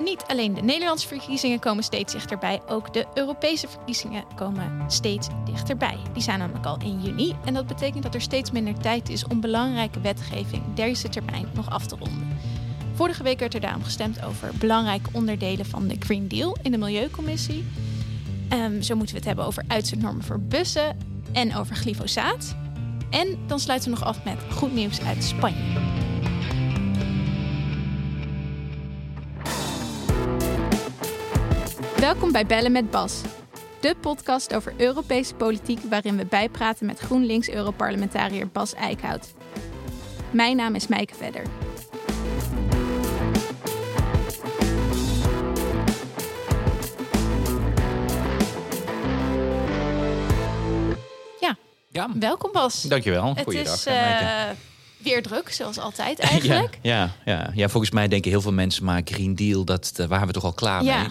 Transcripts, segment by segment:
niet alleen de Nederlandse verkiezingen komen steeds dichterbij, ook de Europese verkiezingen komen steeds dichterbij. Die zijn namelijk al in juni en dat betekent dat er steeds minder tijd is om belangrijke wetgeving deze termijn nog af te ronden. Vorige week werd er daarom gestemd over belangrijke onderdelen van de Green Deal in de Milieucommissie. Um, zo moeten we het hebben over uitzendnormen voor bussen en over glyfosaat. En dan sluiten we nog af met goed nieuws uit Spanje. Welkom bij Bellen met Bas, de podcast over Europese politiek waarin we bijpraten met GroenLinks-Europarlementariër Bas Eickhout. Mijn naam is Mijke Vedder. Ja, Ja, welkom Bas. dankjewel. Het Goeiedag. is eh, weer druk, zoals altijd eigenlijk. Ja, ja, ja. ja, volgens mij denken heel veel mensen, maar Green Deal, dat, daar waren we toch al klaar Ja. mee?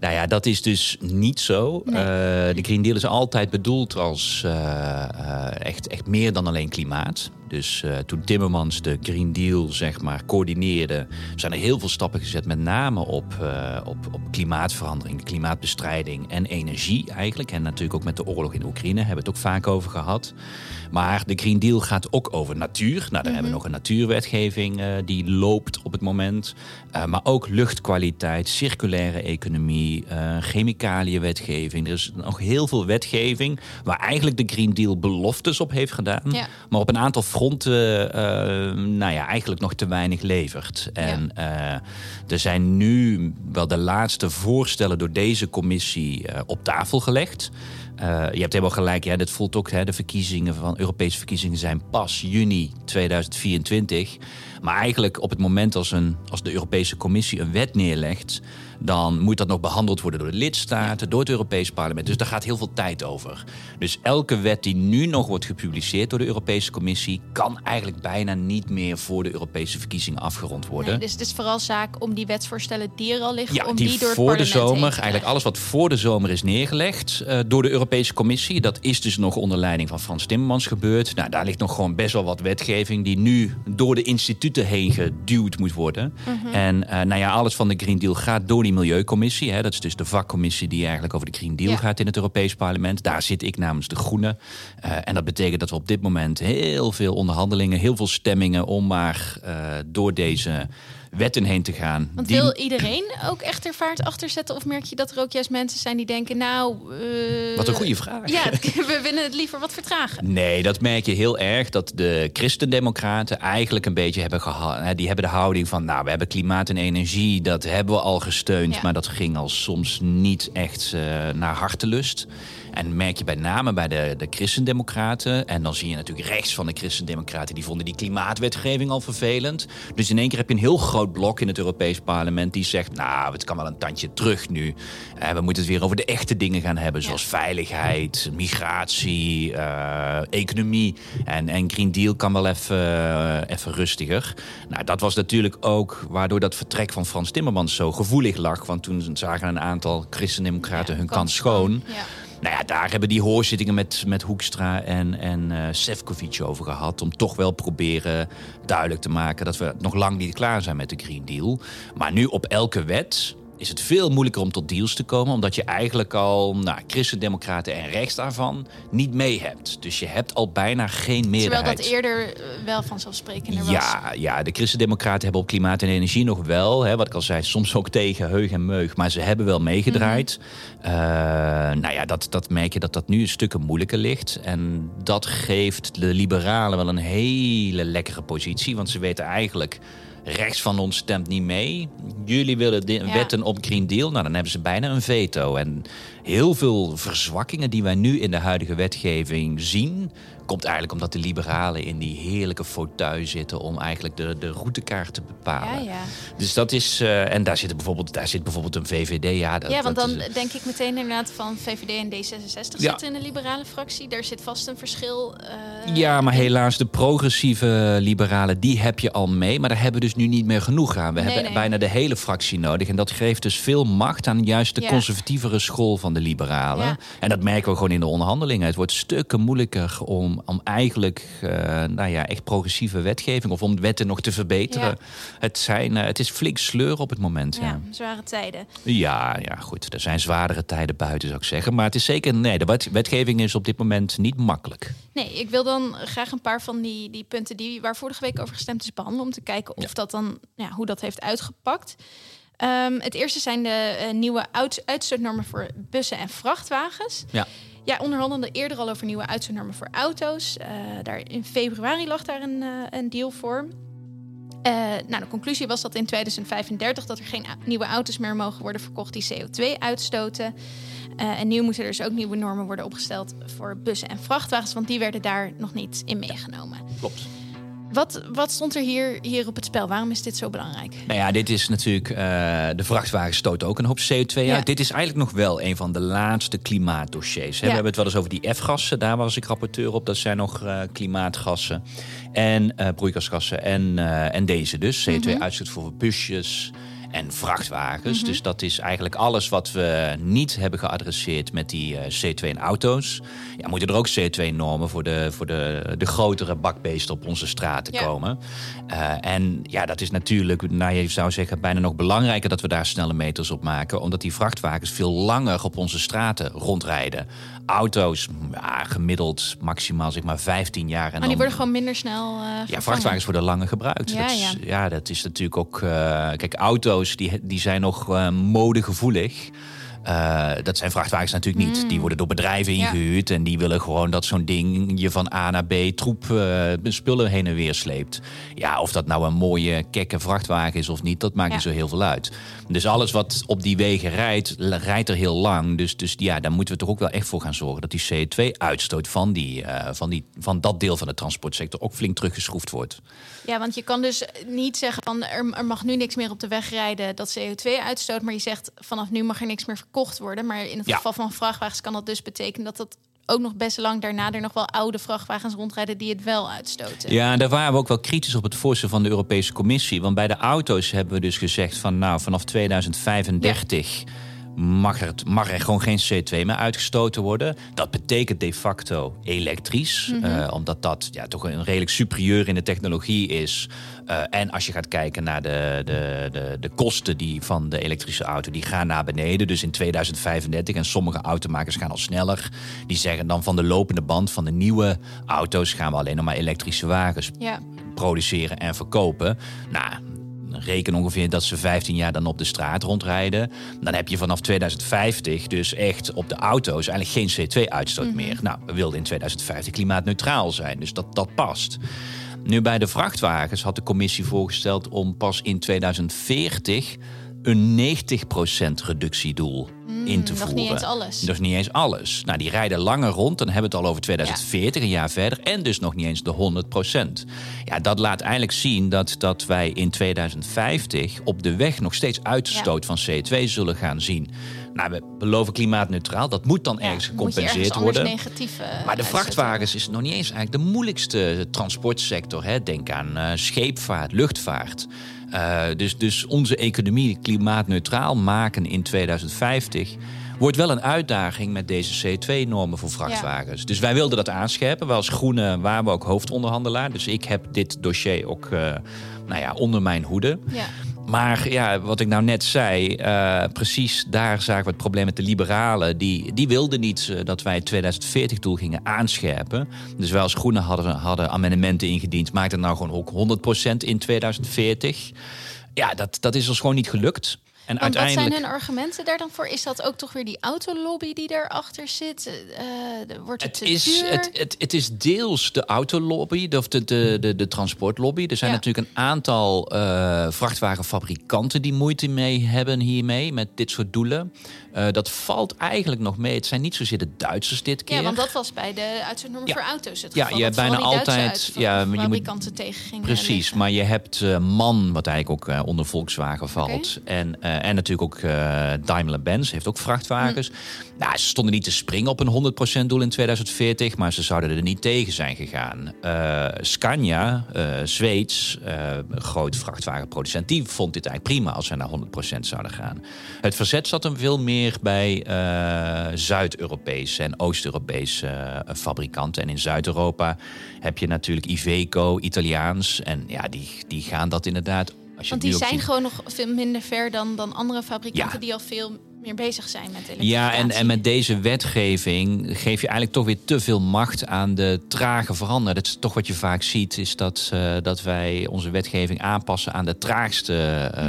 Nou ja, dat is dus niet zo. Nee. Eh, de Green Deal is altijd bedoeld als eh, eh, echt, echt meer dan alleen klimaat. Dus toen Timmermans de Green Deal zeg maar coördineerde, zijn er heel veel stappen gezet, met name op, op, op klimaatverandering, klimaatbestrijding en energie eigenlijk. En natuurlijk ook met de oorlog in Oekraïne hebben we het ook vaak over gehad. Maar de Green Deal gaat ook over natuur. Nou, daar hebben we nog een natuurwetgeving die loopt op het moment. Maar ook luchtkwaliteit, circulaire economie, eh chemicaliënwetgeving. Er is nog heel veel wetgeving waar eigenlijk de Green Deal beloftes op heeft gedaan. Ja. Maar op een aantal fronten, eh, nou ja, eigenlijk nog te weinig levert. En eh, er zijn nu wel de laatste voorstellen door deze commissie eh, op tafel gelegd. Eh, je hebt helemaal gelijk, ja, dit voelt ook, hè, de verkiezingen van Europese verkiezingen zijn pas juni 2024. Maar eigenlijk op het moment als, een, als de Europese Commissie een wet neerlegt, dan moet dat nog behandeld worden door de lidstaten, door het Europees Parlement. Dus daar gaat heel veel tijd over. Dus elke wet die nu nog wordt gepubliceerd door de Europese Commissie, kan eigenlijk bijna niet meer voor de Europese verkiezingen afgerond worden. Nee, dus het is vooral zaak om die wetsvoorstellen die er al liggen, Ja, om die, die, door het voor de zomer, eigenlijk alles wat voor de zomer is neergelegd eh, door de Europese Commissie. Dat is dus nog onder leiding van Frans Timmermans gebeurd. Nou, daar ligt nog gewoon best wel wat wetgeving die nu door de instituten heen geduwd moet worden. Mhm. En eh, nou ja, alles van de Green Deal gaat door die Milieucommissie. Hè. Dat is dus de vakcommissie die eigenlijk over de Green Deal Ja. gaat in het Europees Parlement. Daar zit ik namens de Groenen. Eh, en dat betekent dat we op dit moment heel veel onderhandelingen, heel veel stemmingen om maar eh, door deze wetten heen te gaan. Want Die- wil iedereen ook echt er vaart achter zetten? Of merk je dat er ook juist mensen zijn die denken, nou... eh, Wat een goede vraag. Ja, we willen het liever wat vertragen. Nee, dat merk je heel erg. Dat de christendemocraten eigenlijk een beetje hebben gehad. Die hebben de houding van, nou, we hebben klimaat en energie. Dat hebben we al gesteund. Ja. Maar dat ging al soms niet echt eh, naar hartelust. En merk je bij name bij de, de christendemocraten. En dan zie je natuurlijk rechts van de christendemocraten. Die vonden die klimaatwetgeving al vervelend. Dus in één keer heb je een heel groot blok in het Europees parlement. Die zegt, nou, het kan wel een tandje terug nu. Eh, we moeten het weer over de echte dingen gaan hebben. Zoals veiligheid, migratie, eh, economie. En, en Green Deal kan wel even, eh, even rustiger. Nou, dat was natuurlijk ook waardoor dat vertrek van Frans Timmermans zo gevoelig lag. Want toen zagen een aantal christendemocraten hun kans schoon. Ja. Nou ja, daar hebben die hoorzittingen met, met Hoekstra en, en eh Sefcovic over gehad. Om toch wel proberen duidelijk te maken dat we nog lang niet klaar zijn met de Green Deal. Maar nu op elke wet is het veel moeilijker om tot deals te komen. Omdat je eigenlijk al nou, christendemocraten en rechts daarvan niet mee hebt. Dus je hebt al bijna geen meerderheid. Terwijl dat eerder eh, wel vanzelfsprekender was. Ja, ja, de christendemocraten hebben op klimaat en energie nog wel, hè, wat ik al zei, soms ook tegen heug en meug, maar ze hebben wel meegedraaid. Eh, nou ja, dat, dat merk je dat dat nu een stukken moeilijker ligt. En dat geeft de liberalen wel een hele lekkere positie, want ze weten eigenlijk... Rechts van ons stemt niet mee. Jullie willen Ja. wetten op Green Deal. Nou, dan hebben ze bijna een veto. En heel veel verzwakkingen die wij nu in de huidige wetgeving zien, komt eigenlijk omdat de liberalen in die heerlijke fauteuil zitten om eigenlijk de, de routekaart te bepalen. Ja, ja. Dus dat is. eh, en daar zit, bijvoorbeeld, daar zit bijvoorbeeld een VVD. Ja, dat, ja, want dat dan is- denk ik meteen inderdaad van VVD en D66 Ja. zitten in de liberale fractie. Daar zit vast een verschil. eh, ja, maar helaas, de progressieve liberalen, die heb je al mee. Maar daar hebben we dus nu niet meer genoeg aan. We Nee, hebben nee. bijna de hele fractie nodig. En dat geeft dus veel macht aan juist de conservatievere school van de liberalen. En dat merken we gewoon in de onderhandelingen. Het wordt stukken moeilijker om om, om eigenlijk nou ja, echt progressieve wetgeving of om wetten nog te verbeteren. Het, zijn, het is flink sleur op het moment. Ja, ja, zware tijden. Ja, ja, goed. Er zijn zwaardere tijden buiten, zou ik zeggen. Maar het is zeker, nee, de wetgeving is op dit moment niet makkelijk. Nee, ik wil dan graag een paar van die, die punten die, waar vorige week over gestemd is behandelen. Om te kijken of dat dan, ja, hoe dat heeft uitgepakt. Ehm, het eerste zijn de uh, nieuwe uitstootnormen voor bussen en vrachtwagens. Ja. Ja, onderhandelde eerder al over nieuwe uitstootnormen voor auto's. Uh, daar in februari lag daar een, uh, een deal voor. nou, de conclusie was dat in 2035 dat er geen nieuwe auto's meer mogen worden verkocht die CO2 uitstoten. en nu moeten er dus ook nieuwe normen worden opgesteld voor bussen en vrachtwagens, want die werden daar nog niet in meegenomen. Klopt. Wat, wat stond er hier, hier op het spel? Waarom is dit zo belangrijk? Nou ja, dit is natuurlijk. Uh, de vrachtwagen stoot ook een hoop CO2 uit. Dit is eigenlijk nog wel een van de laatste klimaatdossiers. We hebben het wel eens over die F-gassen. Daar was ik rapporteur op. Dat zijn nog uh, klimaatgassen en uh, broeikasgassen. En, en deze dus. CO2-uitstoot mhm. voor busjes en vrachtwagens. Mhm. Dus dat is eigenlijk alles wat we niet hebben geadresseerd met die uh, C2 in auto's. Ja, moeten er ook CO2-normen voor, de, voor de, de grotere bakbeesten op onze straten komen. Uh, en ja, dat is natuurlijk, nou, je zou zeggen, bijna nog belangrijker dat we daar snelle meters op maken. Omdat die vrachtwagens veel langer op onze straten rondrijden auto's ja, gemiddeld maximaal zeg maar 15 jaar. En maar die worden gewoon minder snel. Uh, ja, vrachtwagens worden langer gebruikt. Ja, dat is, ja. dat is natuurlijk ook. Uh, kijk, auto's die, die zijn nog uh, modegevoelig. Uh, dat zijn vrachtwagens natuurlijk niet. Die mm. worden door bedrijven ingehuurd en die willen gewoon dat zo'n ding je van A naar B troep uh, spullen heen en weer sleept. Ja, of dat nou een mooie kekke vrachtwagen is of niet, dat maakt niet zo heel veel uit. Dus alles wat op die wegen rijdt, rijdt er heel lang. Dus, dus ja, daar moeten we toch ook wel echt voor gaan zorgen dat die CO2-uitstoot van, die, uh, van, die, van dat deel van de transportsector ook flink teruggeschroefd wordt. Ja, want je kan dus niet zeggen van er, er mag nu niks meer op de weg rijden dat CO2 uitstoot, maar je zegt vanaf nu mag er niks meer verkocht worden. Maar in het geval van vrachtwagens kan dat dus betekenen dat dat ook nog best lang daarna er nog wel oude vrachtwagens rondrijden die het wel uitstoten. Ja, daar waren we ook wel kritisch op het voorstel van de Europese Commissie. Want bij de auto's hebben we dus gezegd van nou vanaf 2035 mag er, mag er gewoon geen CO2 meer uitgestoten worden. Dat betekent de facto elektrisch, mhm. eh, omdat dat ja, toch een redelijk superieur in de technologie is. Uh, en als je gaat kijken naar de, de, de, de kosten die van de elektrische auto, die gaan naar beneden. Dus in 2035, en sommige automakers gaan al sneller, die zeggen dan van de lopende band van de nieuwe auto's gaan we alleen nog maar elektrische wagens ja. produceren en verkopen. Nou, reken ongeveer dat ze 15 jaar dan op de straat rondrijden. Dan heb je vanaf 2050 dus echt op de auto's eigenlijk geen CO2-uitstoot mhm. meer. Nou, we wilden in 2050 klimaatneutraal zijn, dus dat, dat past. Nu bij de vrachtwagens had de commissie voorgesteld om pas in 2040 een 90% reductiedoel mm, in te voeren. Is niet eens alles. Niet eens alles. Nou, die rijden langer rond. Dan hebben we het al over 2040, een jaar verder. En dus nog niet eens de 100%. Ja, dat laat eigenlijk zien dat, dat wij in 2050 op de weg nog steeds uitstoot van CO2 zullen gaan zien. Nou, we beloven klimaatneutraal. Dat moet dan ergens gecompenseerd worden. Negatief, uh, maar de vrachtwagens is nog niet eens eigenlijk de moeilijkste transportsector. Hè. Denk aan uh, scheepvaart, luchtvaart. Uh, dus, dus onze economie klimaatneutraal maken in 2050 wordt wel een uitdaging met deze CO2-normen voor vrachtwagens. Dus wij wilden dat aanscherpen. Wij als Groene waren we ook hoofdonderhandelaar. Dus ik heb dit dossier ook uh, nou ja, onder mijn hoede. Ja. Maar ja, wat ik nou net zei, uh, precies daar zagen we het probleem met de liberalen. Die, die wilden niet uh, dat wij het 2040-doel gingen aanscherpen. Dus wij als Groenen hadden, hadden amendementen ingediend. Maak het nou gewoon ook 100% in 2040. Ja, dat, dat is ons gewoon niet gelukt. En uiteindelijk... Wat zijn hun argumenten daar dan voor? Is dat ook toch weer die autolobby die daarachter zit? Uh, wordt het, het is, Het, het, het, is deels de autolobby, of de, de, de, de transportlobby. Er zijn natuurlijk een aantal uh, vrachtwagenfabrikanten die moeite mee hebben hiermee, met dit soort doelen. Uh, dat valt eigenlijk nog mee. Het zijn niet zozeer de Duitsers dit keer. Ja, want dat was bij de uitzendnormen voor auto's het geval. Ja, je hebt bijna altijd... ja, je moet, tegengingen. Precies, maar je hebt MAN, wat eigenlijk ook onder Volkswagen valt. Okay. En en natuurlijk ook uh, Daimler-Benz heeft ook vrachtwagens. Hm. Nou, ze stonden niet te springen op een 100% doel in 2040, maar ze zouden er niet tegen zijn gegaan. Scania, Zweeds, groot vrachtwagenproducent, die vond dit eigenlijk prima als ze naar 100% zouden gaan. Het verzet zat hem veel meer bij Zuid-Europese en Oost-Europese fabrikanten. En in Zuid-Europa heb je natuurlijk Iveco, Italiaans. En ja, die, die gaan dat inderdaad. Als je Want die zijn gewoon nog veel minder ver dan, dan andere fabrikanten die al veel meer bezig zijn met Ja, en, en met deze wetgeving geef je eigenlijk toch weer te veel macht aan de trage veranderen. Dat is toch wat je vaak ziet, is dat, uh, dat wij onze wetgeving aanpassen aan de traagste. Uh,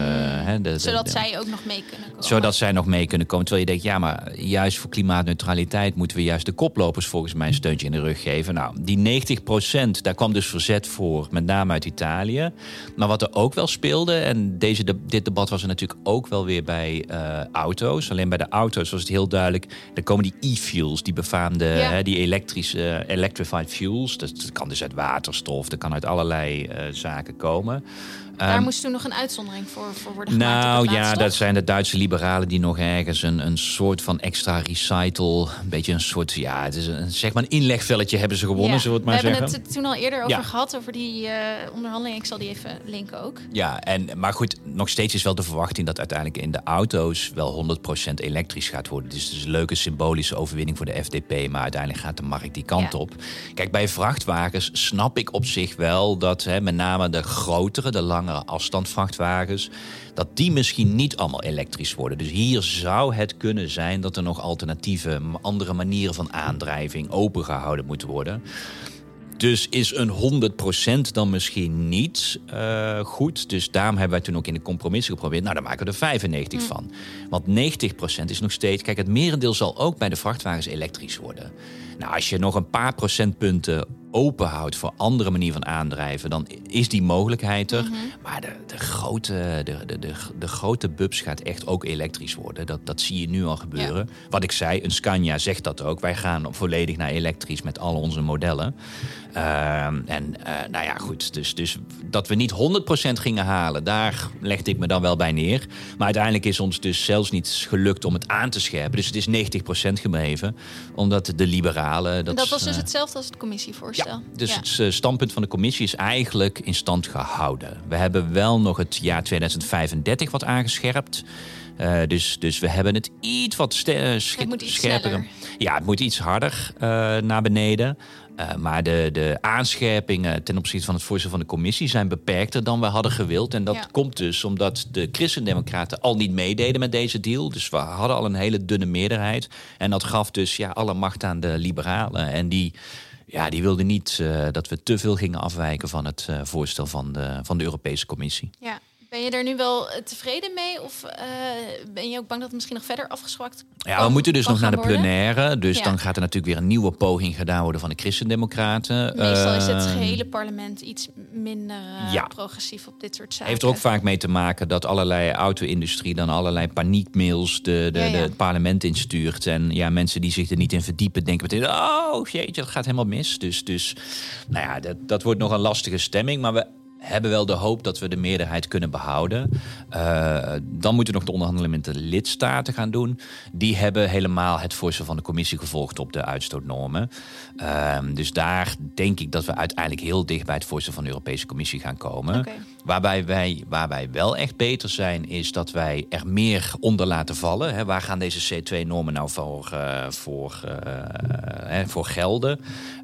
hè, de, zodat zij ook nog mee kunnen komen. Zodat zij nog mee kunnen komen. Terwijl je denkt, ja, maar juist voor klimaatneutraliteit moeten we juist de koplopers volgens mij een steuntje in de rug geven. Nou, die 90 procent, daar kwam dus verzet voor, met name uit Italië. Maar wat er ook wel speelde, en deze, dit debat was er natuurlijk ook wel weer bij uh, auto's. Alleen bij de auto's was het heel duidelijk. Er komen die e-fuels, die befaamde, hè, die elektrische, electrified fuels. Dat, kan dus uit waterstof, dat kan uit allerlei uh, zaken komen. Daar um, moest toen nog een uitzondering voor, voor worden gemaakt. Nou ja, dat zijn de Duitse liberalen die nog ergens een, een soort van extra recital. Een beetje een soort, ja, het is een, zeg maar een inlegvelletje hebben ze gewonnen, ja. zullen we het maar we zeggen. We hebben het toen al eerder over gehad, over die uh, onderhandeling. Ik zal die even linken ook. Ja, en, maar goed, nog steeds is wel de verwachting dat uiteindelijk in de auto's wel 100% elektrisch gaat worden. Dus het is een leuke symbolische overwinning voor de FDP, maar uiteindelijk gaat de markt die kant op. Kijk, bij vrachtwagens snap ik op zich wel dat hè, met name de grotere, de lange afstandvrachtwagens, dat die misschien niet allemaal elektrisch worden. Dus hier zou het kunnen zijn dat er nog alternatieve, andere manieren van aandrijving opengehouden moeten worden. Dus is een 100% dan misschien niet uh, goed. Dus daarom hebben wij toen ook in de compromissen geprobeerd. Nou, dan maken we er 95 mm. van. Want 90% is nog steeds. Kijk, het merendeel zal ook bij de vrachtwagens elektrisch worden. Nou, als je nog een paar procentpunten openhoudt voor andere manieren van aandrijven, dan is die mogelijkheid er. Mhm. Maar de, de, grote, de, de, de, de, grote bubs gaat echt ook elektrisch worden. Dat, dat zie je nu al gebeuren. Wat ik zei, een Scania zegt dat ook. Wij gaan volledig naar elektrisch met al onze modellen. Ehm, en uh, nou ja, goed. Dus, dus dat we niet 100% gingen halen, daar legde ik me dan wel bij neer. Maar uiteindelijk is ons dus zelfs niet gelukt om het aan te scherpen. Dus het is 90% gebleven. Omdat de liberalen. Dat, dat was dus uh, hetzelfde als het commissievoorstel. Ja, dus het uh, standpunt van de commissie is eigenlijk in stand gehouden. We hebben wel nog het jaar 2035 wat aangescherpt. Uh, dus, dus we hebben het iets wat scherper. Ja, het moet iets harder uh, naar beneden. Uh, maar de, de aanscherpingen ten opzichte van het voorstel van de commissie zijn beperkter dan we hadden gewild. En dat ja. komt dus omdat de christendemocraten al niet meededen met deze deal. Dus we hadden al een hele dunne meerderheid. En dat gaf dus ja, alle macht aan de liberalen. En die, ja, die wilden niet uh, dat we te veel gingen afwijken van het uh, voorstel van de, van de Europese Commissie. Ja. Ben je er nu wel eh, tevreden mee? Of uh, ben je ook bang dat het misschien nog verder afgeschwakt Ja, we moeten dus nog naar de plenaire. Dus ja. dan gaat er natuurlijk weer een nieuwe poging gedaan worden van de Christendemocraten. Meestal is het gehele parlement iets minder uh, ja. progressief op dit soort zaken. Heeft er ook vaak mee te maken dat allerlei auto-industrie dan allerlei paniekmails de, de, ja, de, het parlement instuurt. En ja, mensen die zich er niet in verdiepen denken meteen, oh jeetje, dat gaat helemaal mis. Dus, dus nou ja, dat, dat wordt nog een lastige stemming. Maar we hebben wel de hoop dat we de meerderheid kunnen behouden. Uh, dan moeten we nog de onderhandelingen met de lidstaten gaan doen. Die hebben helemaal het voorstel van de commissie gevolgd op de uitstootnormen. Uh, dus daar denk ik dat we uiteindelijk heel dicht bij het voorstel van de Europese Commissie gaan komen. Waarbij wij, waar wij wel echt beter zijn, is dat wij er meer onder laten vallen. Hè, waar gaan deze C2-normen nou voor, uh, voor, uh, voor gelden?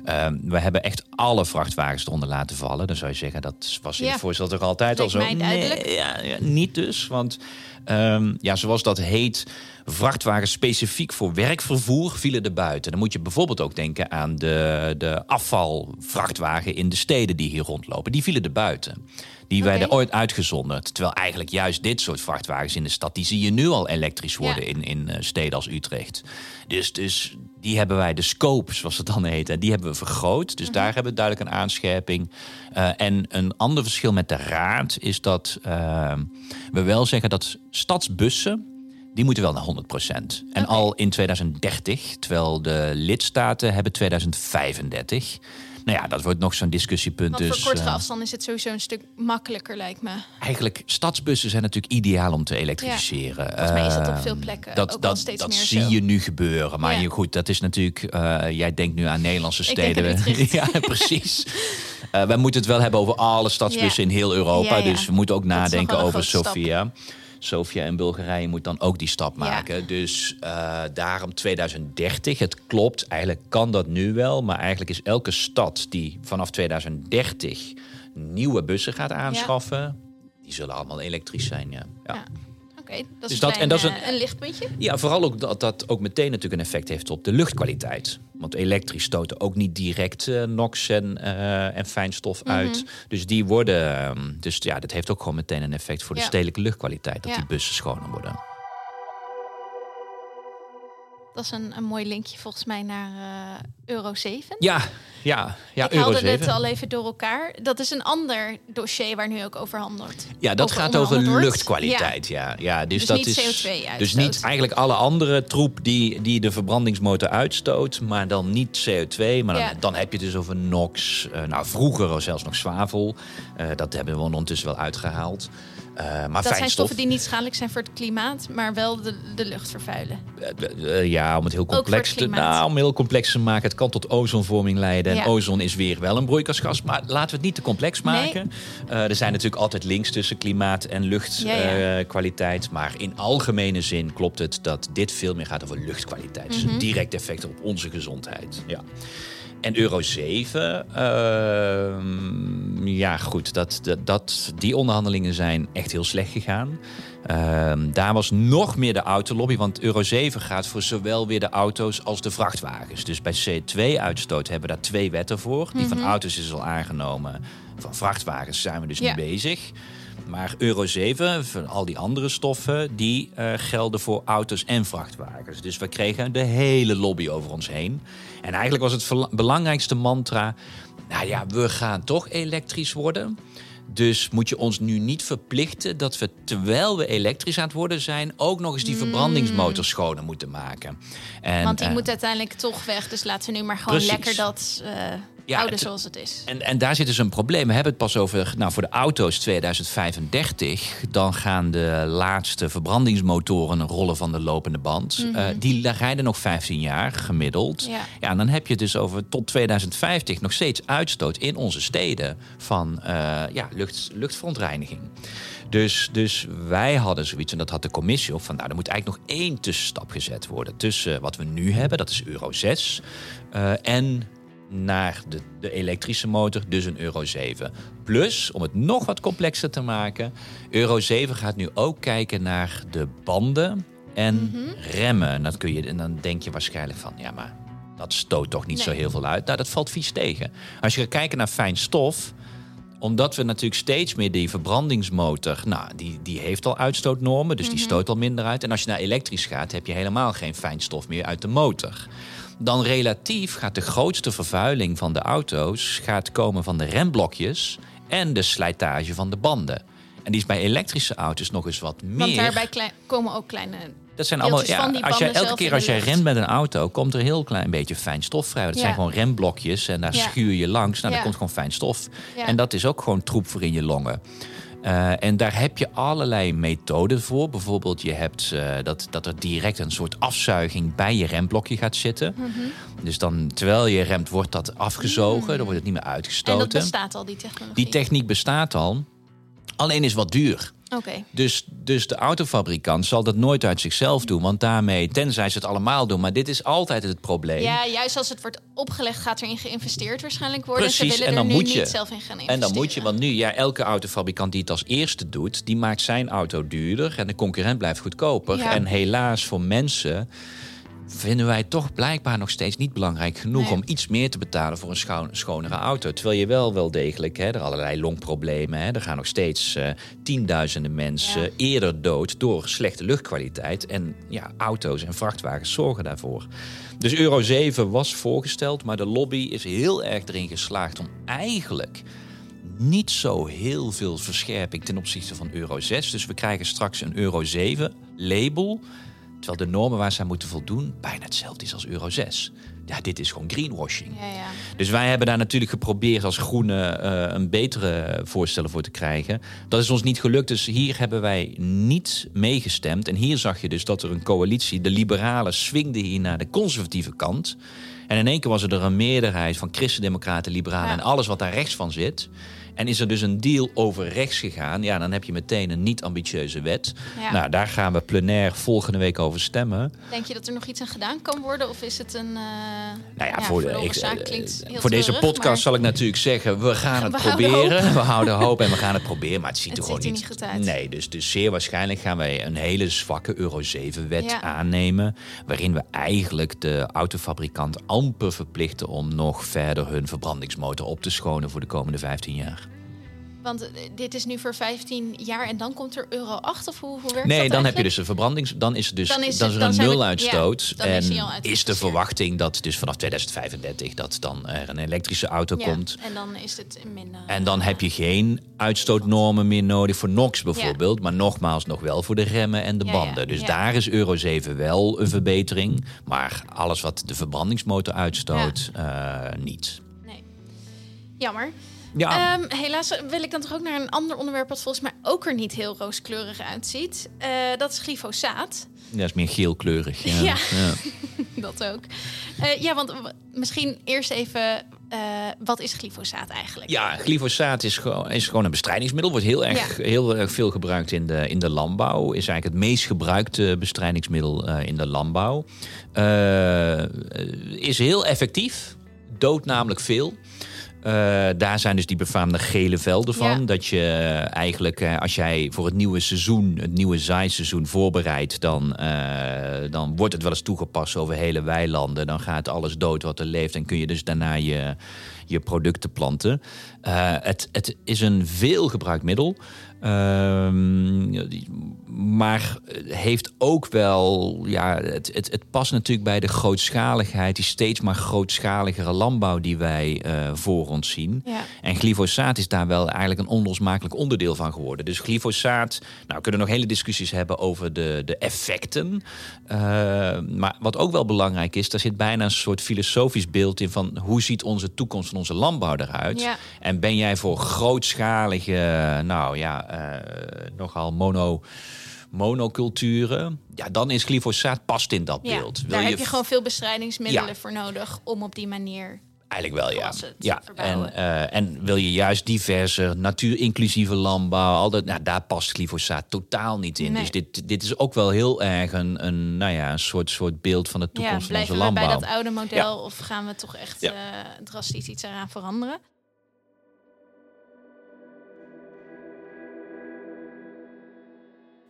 Ehm, we hebben echt alle vrachtwagens eronder laten vallen. Dan zou je zeggen, dat was in ja. het voorstel toch altijd al zo? Nee, ja, ja, niet dus. Want um, ja, zoals dat heet, vrachtwagens specifiek voor werkvervoer vielen er buiten. Dan moet je bijvoorbeeld ook denken aan de, de afvalvrachtwagen in de steden die hier rondlopen. Die vielen er buiten. Die okay. werden ooit uitgezonderd. Terwijl eigenlijk juist dit soort vrachtwagens in de stad, die zie je nu al elektrisch worden ja. in, in steden als Utrecht. Dus, dus die hebben wij, de scope zoals het dan heet, die hebben we vergroot. Dus mm -hmm. daar hebben we duidelijk een aanscherping. Uh, en een ander verschil met de raad is dat uh, we wel zeggen dat stadsbussen, die moeten wel naar 100%. En okay. al in 2030, terwijl de lidstaten hebben 2035. Nou ja, dat wordt nog zo'n discussiepunt. Want dus, voor kortere eh, afstand is het sowieso een stuk makkelijker, lijkt me. Eigenlijk, stadsbussen zijn natuurlijk ideaal om te elektrificeren. Volgens mij is dat op Ehm, veel plekken dat, ook dat, steeds dat meer zie zo. je nu gebeuren. Maar Ja. je, goed, dat is natuurlijk... eh, jij denkt nu aan Nederlandse steden. ja, precies. Eh wij moeten het wel hebben over alle stadsbussen Ja. in heel Europa. Ja, ja. Dus we moeten ook nadenken over stap. Sofia. En Bulgarije moet dan ook die stap Ja. maken. Dus eh, daarom 2030. Het klopt, eigenlijk kan dat nu wel. Maar eigenlijk is elke stad die vanaf 2030 nieuwe bussen gaat aanschaffen... die zullen allemaal elektrisch zijn, ja. ja. Dat is Dus een, dat- en dat is een- eh, een lichtpuntje. Ja, vooral ook dat dat ook meteen natuurlijk een effect heeft op de luchtkwaliteit. Want elektrisch stoten ook niet direct eh, NOx en, eh, en fijnstof Mhm. uit. Dus die worden. ehm, dus ja, dat heeft ook gewoon meteen een effect voor de stedelijke luchtkwaliteit. Dat Ja. die bussen schoner worden. Dat is een, een mooi linkje volgens mij naar eh, Euro 7. Ja, ja, ja, ik Euro haalde 7. dit al even door elkaar. Dat is een ander dossier waar nu ook over handelt. Ja, dat over gaat over luchtkwaliteit. Ja. Ja, dus, Dus dat niet is CO2-uitstoot. Dus niet eigenlijk alle andere troep die, die de verbrandingsmotor uitstoot, maar dan niet CO2. Maar dan, Ja. dan heb je het dus over NOx. eh, nou, vroeger zelfs nog zwavel. Eh, dat hebben we ondertussen wel uitgehaald. Eh, maar Dat zijn stoffen die niet schadelijk zijn voor het klimaat, maar wel de, de lucht vervuilen. eh, eh, ja, om het heel het complex te, nou, om heel complex te maken. Het kan tot ozonvorming leiden. En ozon is weer wel een broeikasgas. Maar laten we het niet te complex maken. Er zijn natuurlijk altijd links tussen klimaat en Ja, ja. luchtkwaliteit. maar in algemene zin klopt het dat dit veel meer gaat over luchtkwaliteit. Dus Mhm. een direct effect op onze gezondheid. Ja. En Euro 7, ehm, ja goed, dat, dat, dat, die onderhandelingen zijn echt heel slecht gegaan. Ehm, daar was nog meer de autolobby, want Euro 7 gaat voor zowel weer de auto's als de vrachtwagens. Dus bij C2-uitstoot hebben we daar twee wetten voor. Die van auto's is al aangenomen, van vrachtwagens zijn we dus Ja. nu bezig. Maar Euro 7, van al die andere stoffen, die eh, gelden voor auto's en vrachtwagens. Dus we kregen de hele lobby over ons heen. En eigenlijk was het belangrijkste mantra... nou ja, we gaan toch elektrisch worden. Dus moet je ons nu niet verplichten dat we, terwijl we elektrisch aan het worden zijn... ook nog eens die verbrandingsmotor schoner moeten maken. En. Want die eh, moet uiteindelijk toch weg. Dus laten we nu maar gewoon precies. lekker dat eh, Ja, houden zoals het is. En, en daar zit dus een probleem. We hebben het pas over, nou voor de auto's 2035. Dan gaan de laatste verbrandingsmotoren rollen van de lopende band. Eh, die rijden nog 15 jaar gemiddeld. Mhm. Ja. Ja, en dan heb je dus over tot 2050 nog steeds uitstoot in onze steden van eh, ja, lucht, luchtverontreiniging. Dus, dus wij hadden zoiets, en dat had de commissie ook van, nou, er moet eigenlijk nog één tussenstap gezet worden tussen wat we nu hebben, dat is Euro 6, eh, en naar de, de elektrische motor, dus een Euro 7. Plus, om het nog wat complexer te maken, Euro 7 gaat nu ook kijken naar de banden en remmen. En, dat kun je, en dan denk je waarschijnlijk van, ja, maar dat stoot toch niet zo heel veel uit. Nou, dat valt vies tegen. Als je gaat kijken naar fijn stof, omdat we natuurlijk steeds meer die verbrandingsmotor, nou, die, die heeft al uitstootnormen, dus die stoot al minder uit. En als je naar elektrisch gaat, heb je helemaal geen fijnstof meer uit de motor. Dan relatief gaat de grootste vervuiling van de auto's gaat komen van de remblokjes en de slijtage van de banden. En die is bij elektrische auto's nog eens wat meer. Want daarbij komen ook kleine... Dat zijn allemaal, ja, als banden elke keer als jij remt met een auto, komt er een heel klein beetje fijn stof vrij. Dat Ja. zijn gewoon remblokjes en daar Ja. schuur je langs. Nou, daar komt gewoon fijn stof. En dat is ook gewoon troep voor in je longen. Eh, en daar heb je allerlei methoden voor. Bijvoorbeeld, je hebt eh, dat, dat er direct een soort afzuiging bij je remblokje gaat zitten. Mhm. Dus dan, terwijl je remt, wordt dat afgezogen. Dan wordt het niet meer En uitgestoten. dat bestaat al, die technologie. Die techniek bestaat al. Alleen is wat duur. Dus, dus de autofabrikant zal dat nooit uit zichzelf doen. Want daarmee, tenzij ze het allemaal doen. Maar dit is altijd het probleem. Ja, juist als het wordt opgelegd, gaat erin geïnvesteerd waarschijnlijk worden. Precies, Ze willen en dan er nu moet je. niet zelf in gaan investeren. En dan moet je, want nu, ja, elke autofabrikant die het als eerste doet, die maakt zijn auto duurder en de concurrent blijft goedkoper. Ja. En helaas voor mensen vinden wij toch blijkbaar nog steeds niet belangrijk genoeg Nee. om iets meer te betalen voor een scho- schonere auto. Terwijl je wel wel degelijk, hè, er allerlei longproblemen, hè, er gaan nog steeds eh, tienduizenden mensen Ja. eerder dood door slechte luchtkwaliteit. En ja, auto's en vrachtwagens zorgen daarvoor. Dus Euro 7 was voorgesteld, maar de lobby is heel erg erin geslaagd om eigenlijk niet zo heel veel verscherping ten opzichte van Euro 6. Dus we krijgen straks een Euro 7 label. Terwijl de normen waar zij moeten voldoen bijna hetzelfde is als Euro 6. Ja, dit is gewoon greenwashing. Ja, ja. Dus wij hebben daar natuurlijk geprobeerd als Groene eh, een betere voorstellen voor te krijgen. Dat is ons niet gelukt, dus hier hebben wij niet meegestemd. En hier zag je dus dat er een coalitie, de liberalen, swingde hier naar de conservatieve kant. En in één keer was er een meerderheid van christendemocraten, liberalen Ja. en alles wat daar rechts van zit. En is er dus een deal over rechts gegaan. Ja, dan heb je meteen een niet-ambitieuze wet. Ja. Nou, daar gaan we plenair volgende week over stemmen. Denk je dat er nog iets aan gedaan kan worden? Of is het een. eh Nou ja, ja, voor, de ik- eh, klinkt heel voor deze podcast maar- zal ik natuurlijk zeggen: we gaan het We proberen. We houden hoop en we gaan het proberen. Maar het ziet Het er gewoon ziet er niet, niet goed uit. Nee, dus, dus zeer waarschijnlijk gaan wij een hele zwakke Euro 7-wet Ja. aannemen. Waarin we eigenlijk de autofabrikant amper verplichten om nog verder hun verbrandingsmotor op te schonen voor de komende 15 jaar. Want eh, dit is nu voor 15 jaar en dan komt er euro 8 of hoe, hoe werkt Nee, dat dan heb je dus een verbrandings. Dan is, het dus, Dan dan is het- er dan een nuluitstoot. ja, dan is en is de verwachting dat dus vanaf 2035 dat dan er een elektrische auto Ja, komt. En dan is het minder. En dan heb je geen uitstootnormen meer nodig voor NOx bijvoorbeeld. Maar nogmaals, nog wel voor de remmen en de banden. Dus daar is Euro 7 wel een verbetering. Maar alles wat de verbrandingsmotor uitstoot, eh, niet. Nee. Jammer. Ja, Ehm, helaas wil ik dan toch ook naar een ander onderwerp... wat volgens mij ook er niet heel rooskleurig uitziet. Eh, dat is glyfosaat. dat is meer geelkleurig. Ja. Ja. Ja. dat ook. Eh, ja, want misschien eerst even... eh, wat is glyfosaat eigenlijk? Ja, glyfosaat is gewoon, is gewoon een bestrijdingsmiddel. Wordt heel erg, heel erg veel gebruikt in de, in de landbouw. Is eigenlijk het meest gebruikte bestrijdingsmiddel in de landbouw. Is heel effectief. Doodt namelijk veel. Eh, daar zijn dus die befaamde gele velden van. Ja. Dat je eigenlijk, eh, als jij voor het nieuwe seizoen, het nieuwe zaaiseizoen voorbereidt, dan, eh, dan wordt het wel eens toegepast over hele weilanden. Dan gaat alles dood wat er leeft en kun je dus daarna je, je producten planten. Eh, het, het is een veel gebruikt middel. Ehm, maar heeft ook wel, ja, het, het, het past natuurlijk bij de grootschaligheid, die steeds maar grootschaligere landbouw die wij eh, voor ons zien. Ja. En glyfosaat is daar wel eigenlijk een onlosmakelijk onderdeel van geworden. Dus glyfosaat, nou we kunnen nog hele discussies hebben over de, de effecten. Eh, maar wat ook wel belangrijk is, daar zit bijna een soort filosofisch beeld in van hoe ziet onze toekomst van onze landbouw eruit? Ja. En ben jij voor grootschalige, nou ja, eh, nogal mono, monoculturen? Ja, dan is glyfosaat past in dat Ja, beeld. Wil daar heb je gewoon veel bestrijdingsmiddelen Ja. voor nodig... om op die manier... Eigenlijk wel, ja. ja. En, eh, en wil je juist diverse, natuurinclusieve landbouw, al dat, nou, daar past glyfosaat totaal niet in. Nee. Dus dit, dit is ook wel heel erg een, een, nou ja, een soort, soort beeld van de Ja, toekomst van blijven onze we bij landbouw. dat oude model... of gaan we toch echt eh, drastisch iets eraan veranderen?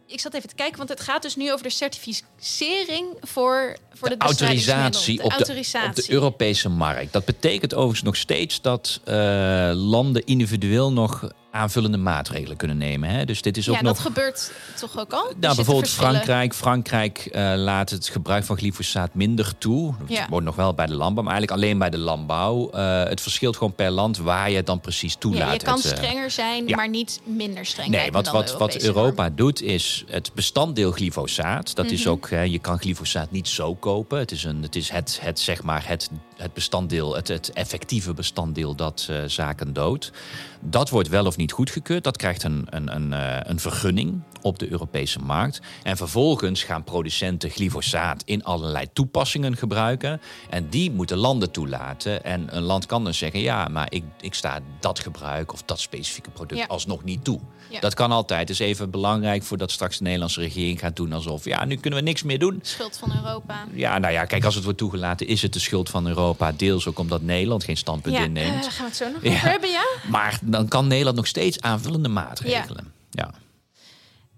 Ik zat even te kijken, want het gaat dus nu over de certificering voor, voor de, de autorisatie, op, de, op de Europese markt. Dat betekent overigens nog steeds dat eh, landen individueel nog aanvullende maatregelen kunnen nemen. Hè? Dus dit is ook ja, nog. dat gebeurt toch ook al? Nou, bijvoorbeeld. Frankrijk. Frankrijk eh, laat het gebruik van glyfosaat minder toe. Ja. Het wordt nog wel bij de landbouw, maar eigenlijk alleen bij de landbouw. Eh, het verschilt gewoon per land waar je het dan precies toelaat. Ja, je kan Het, eh, strenger zijn, ja. maar niet minder streng. Nee, want wat, wat Europese Europa doet is het bestanddeel glyfosaat. Dat is Mhm. ook, je kan glyfosaat niet zo kopen. Het is, een, het, is het, het, zeg maar het, het bestanddeel, het, het effectieve bestanddeel dat eh, zaken doodt. Dat wordt wel of niet goedgekeurd. Dat krijgt een, een, een, eh, een vergunning op de Europese markt. En vervolgens gaan producenten glyfosaat in allerlei toepassingen gebruiken. En die moeten landen toelaten. En een land kan dan zeggen: ja, maar ik, ik sta dat gebruik of dat specifieke product Ja. alsnog niet toe. Ja. Dat kan altijd. Het is even belangrijk voordat straks de Nederlandse regering gaat doen alsof ja, nu kunnen we niks meer doen. Schuld van Europa. Ja, nou ja, kijk, als het wordt toegelaten, is het de schuld van Europa. Deels ook omdat Nederland geen standpunt Ja, inneemt. eh, gaan we het zo nog Ja. hebben, ja? Maar dan kan Nederland nog steeds aanvullende maatregelen. Ja.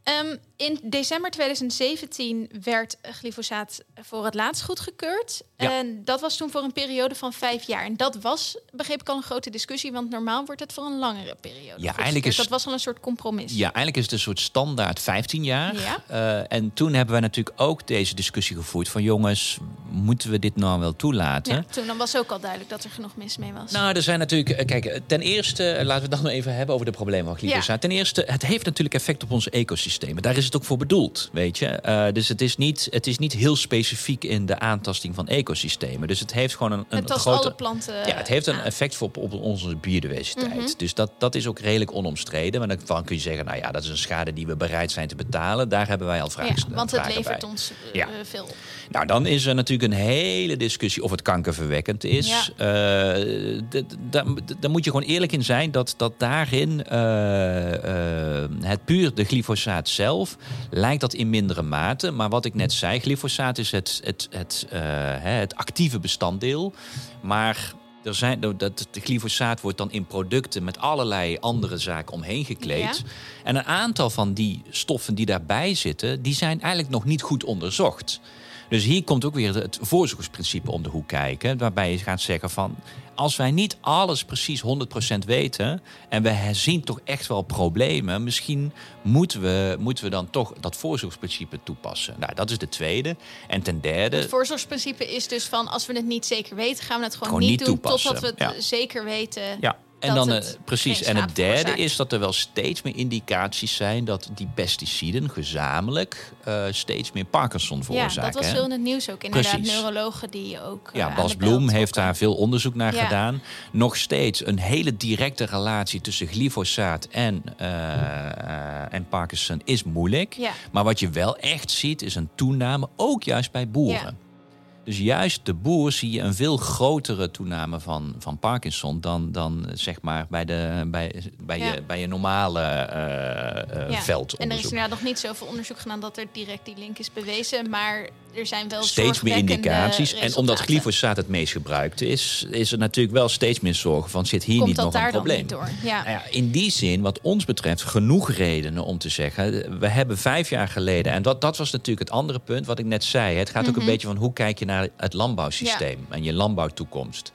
Ehm, in december 2017 werd glyfosaat voor het laatst goedgekeurd. Ja. En dat was toen voor een periode van vijf jaar. En dat was, begreep ik al, een grote discussie. Want normaal wordt het voor een langere periode eigenlijk goedgekeurd. is- Dat was al een soort compromis. ja, eigenlijk is het een soort standaard 15 jaar. Ja. Eh, en toen hebben wij natuurlijk ook deze discussie gevoerd van jongens, moeten we dit nou wel toelaten? Ja, toen dan was ook al duidelijk dat er genoeg mis mee was. Nou, er zijn natuurlijk. eh, Kijk, eh, ten eerste, laten we het dan even hebben over de problemen van glyfosaat. Ten eerste, het heeft natuurlijk effect op onze ecosystemen. Daar is het ook voor bedoeld, weet je. Uh, dus het is, niet, het is niet heel specifiek in de aantasting van ecosystemen. Dus het heeft gewoon een, een het grote... alle planten Ja, het heeft een effect op, op onze biodiversiteit. Mhm. Dus dat, dat is ook redelijk onomstreden. Maar dan kun je zeggen, nou ja, dat is een schade die we bereid zijn te betalen. Daar hebben wij al vragen ja, Want het levert bij. ons uh, Ja. veel op. Nou, dan is er natuurlijk een hele discussie of het kankerverwekkend is. Ja. Eh, Daar moet je gewoon eerlijk in zijn dat, dat daarin eh, eh, het puur de glyfosaat zelf lijkt dat in mindere mate. Maar wat ik net zei, glyfosaat is het, het, het, eh, het actieve bestanddeel. Maar er zijn, dat, de glyfosaat wordt dan in producten met allerlei andere zaken omheen gekleed. Ja. En een aantal van die stoffen die daarbij zitten, die zijn eigenlijk nog niet goed onderzocht. Dus hier komt ook weer het voorzorgsprincipe om de hoek kijken. Waarbij je gaat zeggen van... als wij niet alles precies 100% weten... en we zien toch echt wel problemen... misschien moeten we, moeten we dan toch dat voorzorgsprincipe toepassen. Nou, dat is de tweede. En ten derde... Het voorzorgsprincipe is dus van als we het niet zeker weten, gaan we het gewoon, Gewoon niet niet doen toepassen. totdat we het Ja. zeker weten. Ja, en dan het eh, precies. geen En het derde is dat er wel steeds meer indicaties zijn dat die pesticiden gezamenlijk eh, steeds meer Parkinson Ja, veroorzaken. dat was veel in het nieuws ook. Inderdaad, Precies. neurologen die ook. eh, Ja, aan Bas Bloem heeft daar veel onderzoek naar Ja. gedaan. Nog steeds een hele directe relatie tussen glyfosaat en, eh, eh, en Parkinson is moeilijk. Ja. Maar wat je wel echt ziet is een toename, ook juist bij boeren. Ja. Dus juist de boer zie je een veel grotere toename van, van Parkinson dan, dan zeg maar bij, de, bij, bij, Ja. je, bij je normale eh eh Ja. veldonderzoek. En er is inderdaad nog niet zoveel onderzoek gedaan dat er direct die link is bewezen. Maar er zijn wel steeds meer indicaties. En omdat glyfosaat het meest gebruikt is, is er natuurlijk wel steeds meer zorgen van zit hier Komt niet nog een probleem. door? Ja. Nou ja, in die zin, wat ons betreft, genoeg redenen om te zeggen. We hebben vijf jaar geleden, en dat, dat was natuurlijk het andere punt wat ik net zei. Het gaat ook Mhm. een beetje van hoe kijk je naar het landbouwsysteem en je landbouwtoekomst.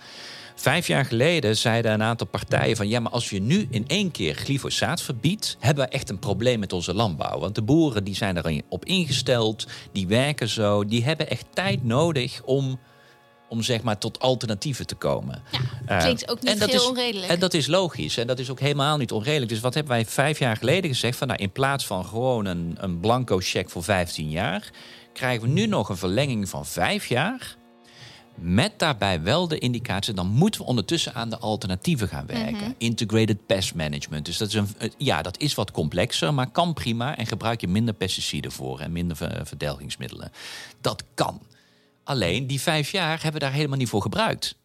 Vijf jaar geleden zeiden een aantal partijen van ja, maar als je nu in één keer glyfosaat verbiedt, hebben we echt een probleem met onze landbouw. Want de boeren die zijn erop ingesteld, die werken zo, die hebben echt tijd nodig om, om zeg maar tot alternatieven te komen. Ja, klinkt ook niet en dat heel is, onredelijk. En dat is logisch. En dat is ook helemaal niet onredelijk. Dus wat hebben wij vijf jaar geleden gezegd? Van, nou, in plaats van gewoon een, een blanco cheque voor 15 jaar... krijgen we nu nog een verlenging van vijf jaar... Met daarbij wel de indicatie, dan moeten we ondertussen aan de alternatieven gaan werken. Mhm. Integrated pest management. Dus dat is, een, ja, dat is wat complexer, maar kan prima. En gebruik je minder pesticiden voor en minder ver- verdelgingsmiddelen. Dat kan. Alleen die vijf jaar hebben we daar helemaal niet voor gebruikt.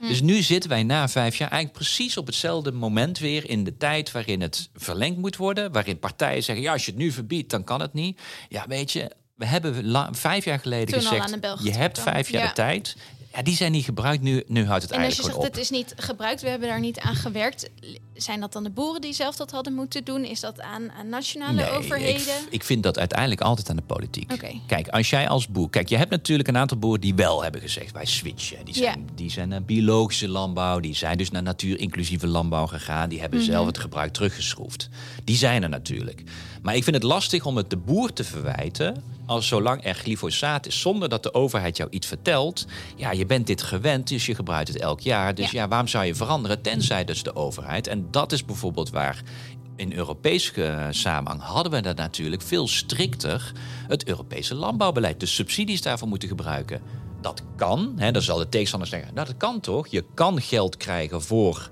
Dus nu zitten wij na vijf jaar eigenlijk precies op hetzelfde moment weer in de tijd waarin het verlengd moet worden. Waarin partijen zeggen, ja, als je het nu verbiedt, dan kan het niet. Ja, weet je, we hebben vijf jaar geleden Toen gezegd, je hebt vijf jaar Ja. de tijd. Ja, die zijn niet gebruikt, nu, nu houdt het En als je eigenlijk zegt het is niet gebruikt, we hebben daar niet aan gewerkt. Zijn dat dan de boeren die zelf dat hadden moeten doen? Is dat aan, aan nationale Nee, overheden? Ik, ik vind dat uiteindelijk altijd aan de politiek. Kijk, als jij als boer. Kijk, je hebt natuurlijk een aantal boeren die wel hebben gezegd: wij switchen. Die zijn, die zijn naar biologische landbouw. Die zijn dus naar natuur-inclusieve landbouw gegaan. Die hebben zelf het gebruik teruggeschroefd. Die zijn er natuurlijk. Maar ik vind het lastig om het de boer te verwijten. Als zolang er glyfosaat is, zonder dat de overheid jou iets vertelt. Ja, je bent dit gewend, dus je gebruikt het elk jaar. Dus Ja. ja, waarom zou je veranderen? Tenzij dus de overheid. En dat is bijvoorbeeld waar in Europese eh, samenhang hadden we dat natuurlijk veel strikter het Europese landbouwbeleid. De subsidies daarvoor moeten gebruiken. Dat kan. Hè, dan zal de tegenstander zeggen, nou dat kan toch? Je kan geld krijgen voor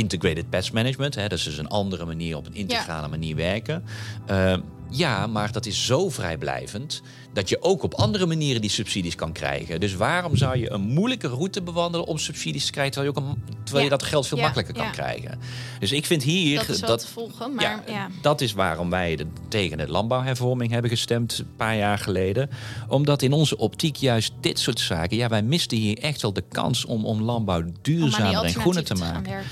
integrated pest management. Hè, dat is dus een andere manier, op een integrale manier werken. Eh, ja, maar dat is zo vrijblijvend dat je ook op andere manieren die subsidies kan krijgen. Dus waarom zou je een moeilijke route bewandelen om subsidies te krijgen, terwijl je, ook een, terwijl je dat geld veel Ja, makkelijker kan krijgen? Dus ik vind hier dat is wel te volgen, maar ja. dat is waarom wij de, tegen de landbouwhervorming hebben gestemd een paar jaar geleden. Omdat in onze optiek juist dit soort zaken, ja, wij misten hier echt wel de kans om, om landbouw duurzamer en groener te maken.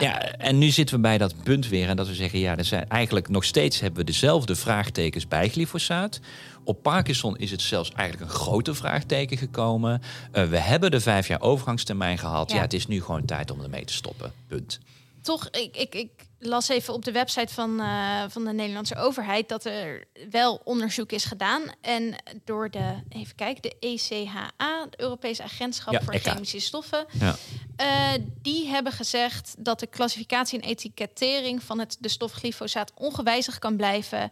Ja. Ja, en nu zitten we bij dat punt weer. En dat we zeggen, ja, er zijn eigenlijk nog steeds hebben we dezelfde vraagtekens bij glyfosaat. Op Parkinson is het zelfs eigenlijk een groter vraagteken gekomen. Eh, we hebben de vijf jaar overgangstermijn gehad. Ja. Ja. het is nu gewoon tijd om ermee te stoppen. Punt. Toch, ik, ik, ik las even op de website van, eh, van de Nederlandse overheid dat er wel onderzoek is gedaan. En door de, even kijken, de ECHA, de Europese Agentschap Ja, voor ECHA. Chemische Stoffen. Ja. eh, die hebben gezegd dat de klassificatie en etikettering van het, de stof glyfosaat ongewijzigd kan blijven.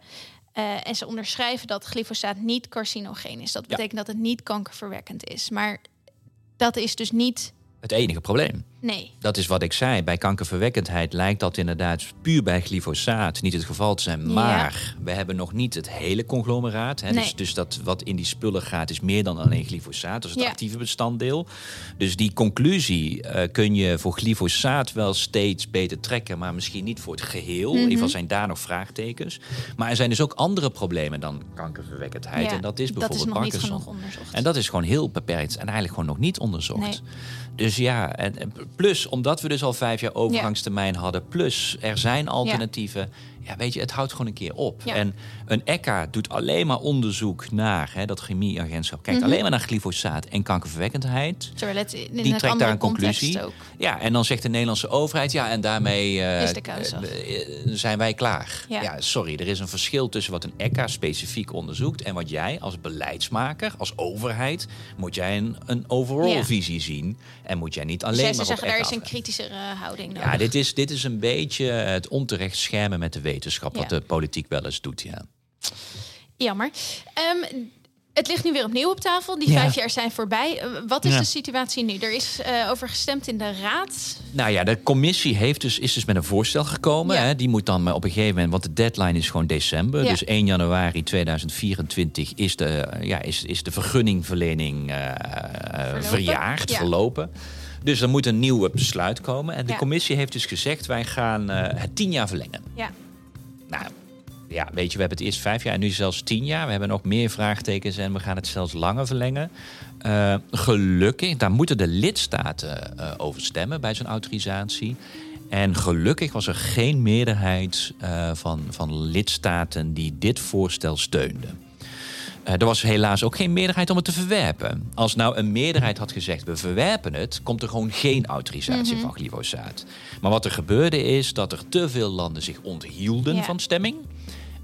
Eh, en ze onderschrijven dat glyfosaat niet carcinogeen is. Dat betekent dat het niet kankerverwekkend is. Maar dat is dus niet het enige probleem. Nee. Dat is wat ik zei. Bij kankerverwekkendheid lijkt dat inderdaad puur bij glyfosaat niet het geval te zijn. Maar we hebben nog niet het hele conglomeraat. Hè. Dus, dus, dat wat in die spullen gaat is meer dan alleen glyfosaat. Dat is het actieve bestanddeel. Dus die conclusie uh, kun je voor glyfosaat wel steeds beter trekken. Maar misschien niet voor het geheel. In ieder geval mhm. zijn daar nog vraagtekens. Maar er zijn dus ook andere problemen dan kankerverwekkendheid. En dat is bijvoorbeeld dat is nog niet genoeg onderzocht. En dat is gewoon heel beperkt en eigenlijk gewoon nog niet onderzocht. Nee. Dus ja, en, plus omdat we dus al vijf jaar overgangstermijn hadden, plus er zijn alternatieven. ja, weet je, het houdt gewoon een keer op. En een ECHA doet alleen maar onderzoek naar hè, dat chemieagentschap. Kijkt mhm. alleen maar naar glyfosaat en kankerverwekkendheid. Terwijl het in die trekt daar een conclusie. Ook. Ja, en dan zegt de Nederlandse overheid, ja, en daarmee uh, zijn wij klaar. Ja. sorry, er is een verschil tussen wat een ECHA specifiek onderzoekt en wat jij als beleidsmaker, als overheid, moet jij een, een overall visie zien. En moet jij niet alleen dus maar. Ze zeggen, daar is een kritischere houding. Nodig. Ja, dit is, dit is een beetje het onterecht schermen met de wetenschap, wat de politiek wel eens doet. Ja. Jammer. Um, het ligt nu weer opnieuw op tafel. Die vijf jaar zijn voorbij. Eh, wat is de situatie nu? Er is uh, over gestemd in de raad. Nou ja, de commissie heeft dus, is dus met een voorstel gekomen. Hè. Die moet dan op een gegeven moment, want de deadline is gewoon december. Dus 1 januari 2024 is de, ja, is, is de vergunningverlening uh, verjaard, verlopen. Dus er moet een nieuw besluit komen. En de commissie heeft dus gezegd: wij gaan het tien jaar verlengen. Ja. Nou, ja, weet je, we hebben het eerst vijf jaar en nu zelfs tien jaar. We hebben nog meer vraagtekens en we gaan het zelfs langer verlengen. Uh, gelukkig, daar moeten de lidstaten uh, over stemmen bij zo'n autorisatie. En gelukkig was er geen meerderheid uh, van, van lidstaten die dit voorstel steunden. Er was helaas ook geen meerderheid om het te verwerpen. Als nou een meerderheid had gezegd: we verwerpen het, komt er gewoon geen autorisatie mhm. van glyfosaat. Maar wat er gebeurde is dat er te veel landen zich onthielden van stemming.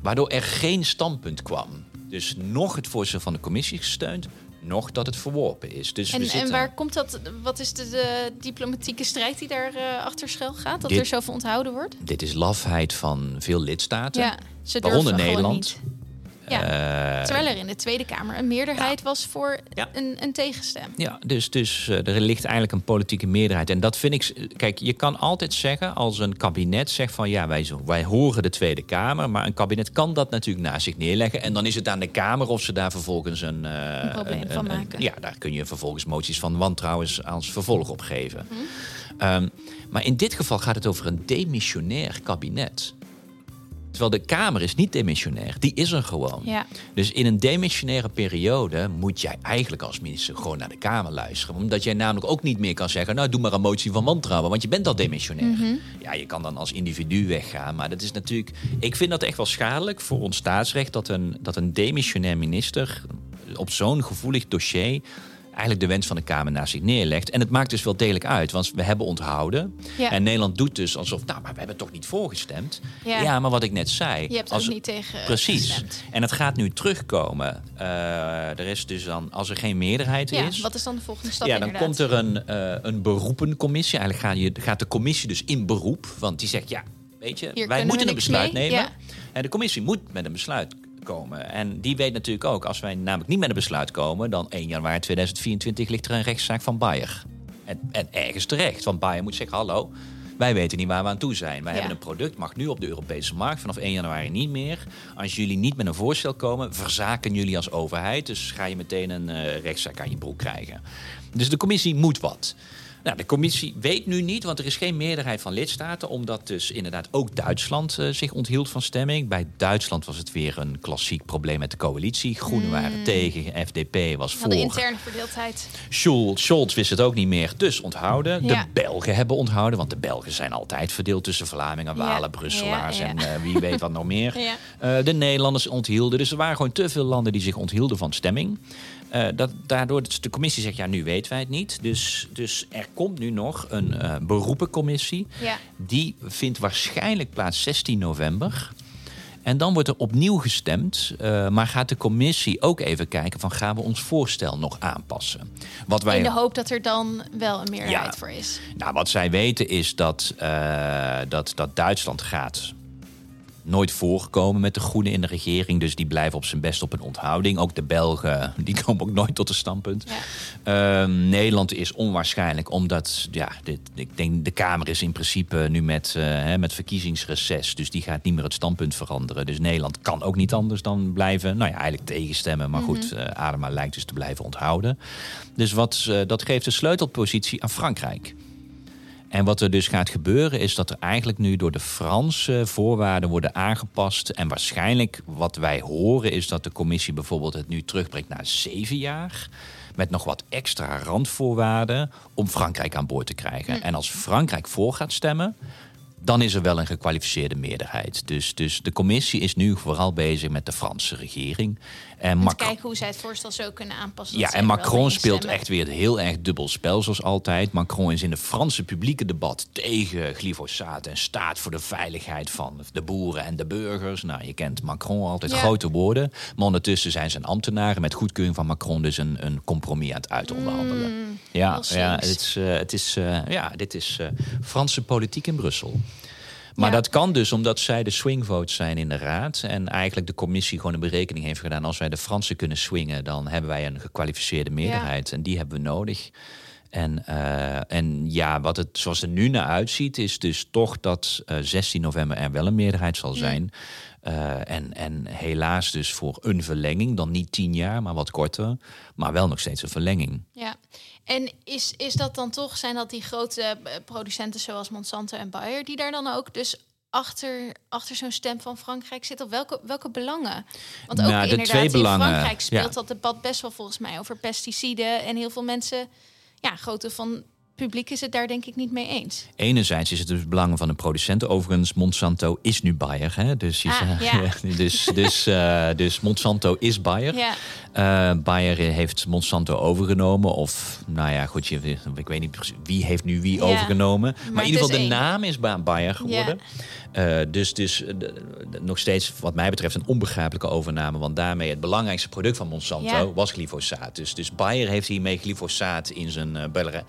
Waardoor er geen standpunt kwam. Dus nog het voorstel van de commissie gesteund, nog dat het verworpen is. Dus en, we zitten... en waar komt dat? Wat is de, diplomatieke strijd die daar uh, achter schuil gaat? Dat er zoveel onthouden wordt? Dit is lafheid van veel lidstaten, ja, ze waaronder Nederland. Niet. Ja. Uh, Terwijl er in de Tweede Kamer een meerderheid was voor een, een, tegenstem. Ja, dus, dus uh, er ligt eigenlijk een politieke meerderheid. En dat vind ik. Kijk, je kan altijd zeggen als een kabinet zegt van ja, wij, wij horen de Tweede Kamer. Maar een kabinet kan dat natuurlijk naast zich neerleggen. En dan is het aan de Kamer of ze daar vervolgens een, een probleem van maken. ja, daar kun je vervolgens moties van wantrouwen als vervolg op geven. Hm. Um, maar in dit geval gaat het over een demissionair kabinet. Terwijl de Kamer is niet demissionair, die is er gewoon. Ja. Dus in een demissionaire periode moet jij eigenlijk als minister gewoon naar de Kamer luisteren. Omdat jij namelijk ook niet meer kan zeggen, nou doe maar een motie van wantrouwen, want je bent al demissionair. Mhm. Ja, je kan dan als individu weggaan, maar dat is natuurlijk... Ik vind dat echt wel schadelijk voor ons staatsrecht dat een, dat een demissionair minister op zo'n gevoelig dossier eigenlijk de wens van de Kamer naast zich neerlegt. En het maakt dus wel degelijk uit, want we hebben onthouden. En Nederland doet dus alsof, nou, maar we hebben toch niet voorgestemd. Ja, ja maar wat ik net zei. Je hebt als, ook niet tegen Precies. Gestemd. En het gaat nu terugkomen. Uh, er is dus dan, als er geen meerderheid ja, is. Wat is dan de volgende stap? Ja, dan komt er een, uh, een beroepencommissie. Eigenlijk gaat, je, gaat de commissie dus in beroep. Want die zegt, ja, weet je, wij moeten een besluit nemen. En de commissie moet met een besluit komen. En die weet natuurlijk ook, als wij namelijk niet met een besluit komen, dan 1 januari 2024 ligt er een rechtszaak van Bayer. En, en ergens terecht, want Bayer moet zeggen: hallo. Wij weten niet waar we aan toe zijn. Wij hebben een product, mag nu op de Europese markt vanaf 1 januari niet meer. Als jullie niet met een voorstel komen, verzaken jullie als overheid. Dus ga je meteen een uh, rechtszaak aan je broek krijgen. Dus de commissie moet wat. Nou, de commissie weet nu niet, want er is geen meerderheid van lidstaten, omdat dus inderdaad ook Duitsland uh, zich onthield van stemming. Bij Duitsland was het weer een klassiek probleem met de coalitie. Groenen mm. waren tegen, FDP was voor. de interne verdeeldheid. Scholz, Scholz wist het ook niet meer, dus onthouden. De Belgen hebben onthouden, want de Belgen zijn altijd verdeeld tussen Vlamingen, Walen, Brusselaars en uh, wie weet wat nog meer. Uh, de Nederlanders onthielden, dus er waren gewoon te veel landen die zich onthielden van stemming. Uh, dat, daardoor de commissie zegt, ja, nu weten wij het niet. Dus, dus er komt nu nog een uh, beroepencommissie. Ja. Die vindt waarschijnlijk plaats 16 november. En dan wordt er opnieuw gestemd. Uh, maar gaat de commissie ook even kijken van gaan we ons voorstel nog aanpassen? Wat wij... In de hoop dat er dan wel een meerderheid voor is. Nou, wat zij weten is dat, dat, dat Duitsland gaat nooit voorgekomen met de Groenen in de regering. Dus die blijven op zijn best op een onthouding. Ook de Belgen, die komen ook nooit tot een standpunt. Ja. Ehm, Nederland is onwaarschijnlijk, omdat ja, dit, ik denk de Kamer is in principe nu met, uh, hè, met verkiezingsreces. Dus die gaat niet meer het standpunt veranderen. Dus Nederland kan ook niet anders dan blijven, nou ja, eigenlijk tegenstemmen. Maar goed, uh, Adema lijkt dus te blijven onthouden. Dus wat, uh, dat geeft de sleutelpositie aan Frankrijk. En wat er dus gaat gebeuren is dat er eigenlijk nu door de Franse voorwaarden worden aangepast. En waarschijnlijk wat wij horen is dat de commissie bijvoorbeeld het nu terugbrengt naar zeven jaar. Met nog wat extra randvoorwaarden om Frankrijk aan boord te krijgen. En als Frankrijk voor gaat stemmen, dan is er wel een gekwalificeerde meerderheid. Dus, dus de commissie is nu vooral bezig met de Franse regering. En Macron... kijken hoe zij het voorstel zo kunnen aanpassen. Ja, en Macron speelt echt weer heel erg dubbel spel, zoals altijd. Macron is in de Franse publieke debat tegen glyfosaat en staat voor de veiligheid van de boeren en de burgers. Nou, je kent Macron altijd grote woorden. Maar ondertussen zijn zijn ambtenaren met goedkeuring van Macron dus een, een compromis aan het uitonderhandelen. Mm, ja, ja, het is, uh, het is, uh, ja, dit is uh, Franse politiek in Brussel. Maar ja. dat kan dus omdat zij de swingvotes zijn in de raad. En eigenlijk de commissie gewoon een berekening heeft gedaan. Als wij de Fransen kunnen swingen, dan hebben wij een gekwalificeerde meerderheid. Ja. En die hebben we nodig. En, uh, en ja, wat het zoals het er nu naar uitziet, is dus toch dat uh, 16 november er wel een meerderheid zal zijn. Uh, en, en helaas dus voor een verlenging, dan niet tien jaar, maar wat korter. Maar wel nog steeds een verlenging. Ja, en is, is dat dan toch, zijn dat die grote producenten zoals Monsanto en Bayer, die daar dan ook dus achter, achter zo'n stem van Frankrijk zitten? Of welke, welke belangen? Want ook nou, de inderdaad in Frankrijk speelt ja. dat debat best wel volgens mij over pesticiden. En heel veel mensen, ja, grote van publiek is het daar denk ik niet mee eens. Enerzijds is het dus belangen van de producenten. Overigens, Monsanto is nu Bayer. Hè? Dus, Ah, ja. dus, dus, eh, dus Monsanto is Bayer. Ja. Eh, Bayer heeft Monsanto overgenomen. Of, nou ja, goed, je, ik weet niet precies wie heeft nu wie Ja, overgenomen. Maar, maar in ieder geval, is de één. naam is Ba- Bayer geworden. Eh, dus dus nog steeds, wat mij betreft, een onbegrijpelijke overname. Want daarmee het belangrijkste product van Monsanto was glyfosaat. Dus, dus Bayer heeft hiermee glyfosaat in zijn bedre-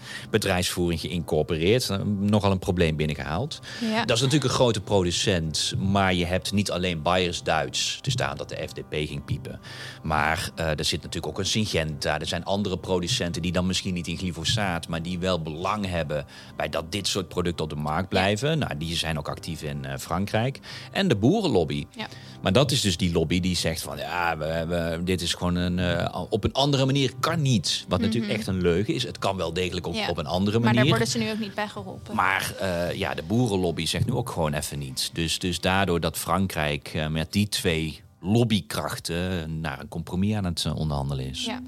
bedrijfsvoering geïncorporeerd. Eh, Nogal een probleem binnengehaald. Ja. Dat is natuurlijk een grote producent, maar je hebt niet alleen Bayers Duits te staan dat de FDP ging piepen. Maar eh, er zit natuurlijk ook een Syngenta. Er zijn andere producenten die dan misschien niet in glyfosaat, maar die wel belang hebben bij dat dit soort producten op de markt blijven. Nou, die zijn ook actief in eh, Frankrijk. En de boerenlobby. Ja. Maar dat is dus die lobby die zegt van ja, we, we- dit is gewoon een, eh, op een andere manier kan niet. Wat natuurlijk echt een leugen is. Het kan wel degelijk op, Ja. op een andere Maar daar manier. worden ze nu ook niet bij geholpen. Maar eh, ja, de boerenlobby zegt nu ook gewoon even niets. Dus, dus daardoor dat Frankrijk eh, met die twee lobbykrachten naar een compromis aan het onderhandelen is. Ja.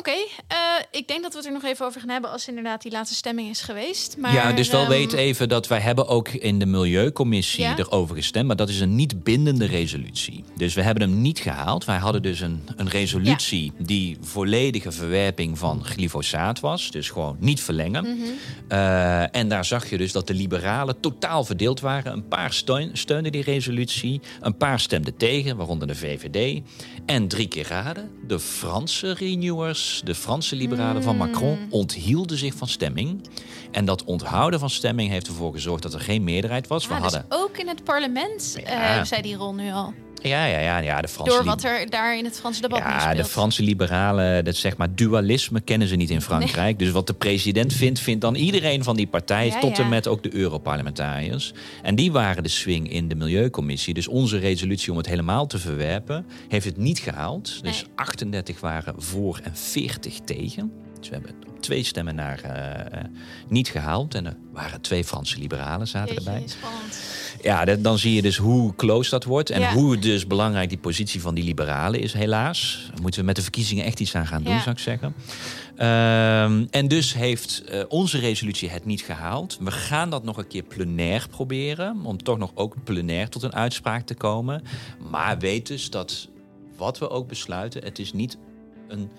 Oké, eh, ik denk dat we het er nog even over gaan hebben als inderdaad die laatste stemming is geweest. Maar, ja, dus wel ehm, weet even dat wij hebben ook in de Milieucommissie Ja? erover gestemd. Maar dat is een niet bindende resolutie. Dus we hebben hem niet gehaald. Wij hadden dus een, een resolutie die volledige verwerping van glyfosaat was. Dus gewoon niet verlengen. Mhm. Eh, en daar zag je dus dat de liberalen totaal verdeeld waren. Een paar steun, steunden die resolutie. Een paar stemden tegen, waaronder de VVD. En drie keer raden. De Franse renewers, de Franse liberalen van Macron, Mm. onthielden zich van stemming. En dat onthouden van stemming heeft ervoor gezorgd dat er geen meerderheid was. We ah, dus hadden. ook in het parlement Ja. hebben zij die rol nu al. Ja, ja, ja, ja, de Franse Door wat er daar in het Franse debat Ja, speelt. de Franse liberalen, dat zeg maar dualisme kennen ze niet in Frankrijk. Dus wat de president vindt, vindt dan iedereen van die partij, Ja, tot ja. en met ook de Europarlementariërs. En die waren de swing in de Milieucommissie. Dus onze resolutie om het helemaal te verwerpen, heeft het niet gehaald. Dus Nee. 38 waren voor en 40 tegen. Dus we hebben op twee stemmen naar eh, eh, niet gehaald. En er waren twee Franse liberalen zaten Jeetje, erbij. spannend. Ja, dat- dan zie je dus hoe close dat wordt. En Ja. hoe dus belangrijk die positie van die liberalen is, helaas. Daar moeten we met de verkiezingen echt iets aan gaan doen, Ja. zou ik zeggen. Ehm, en dus heeft eh, onze resolutie het niet gehaald. We gaan dat nog een keer plenair proberen. Om toch nog ook plenair tot een uitspraak te komen. Maar weet dus dat wat we ook besluiten, het is niet een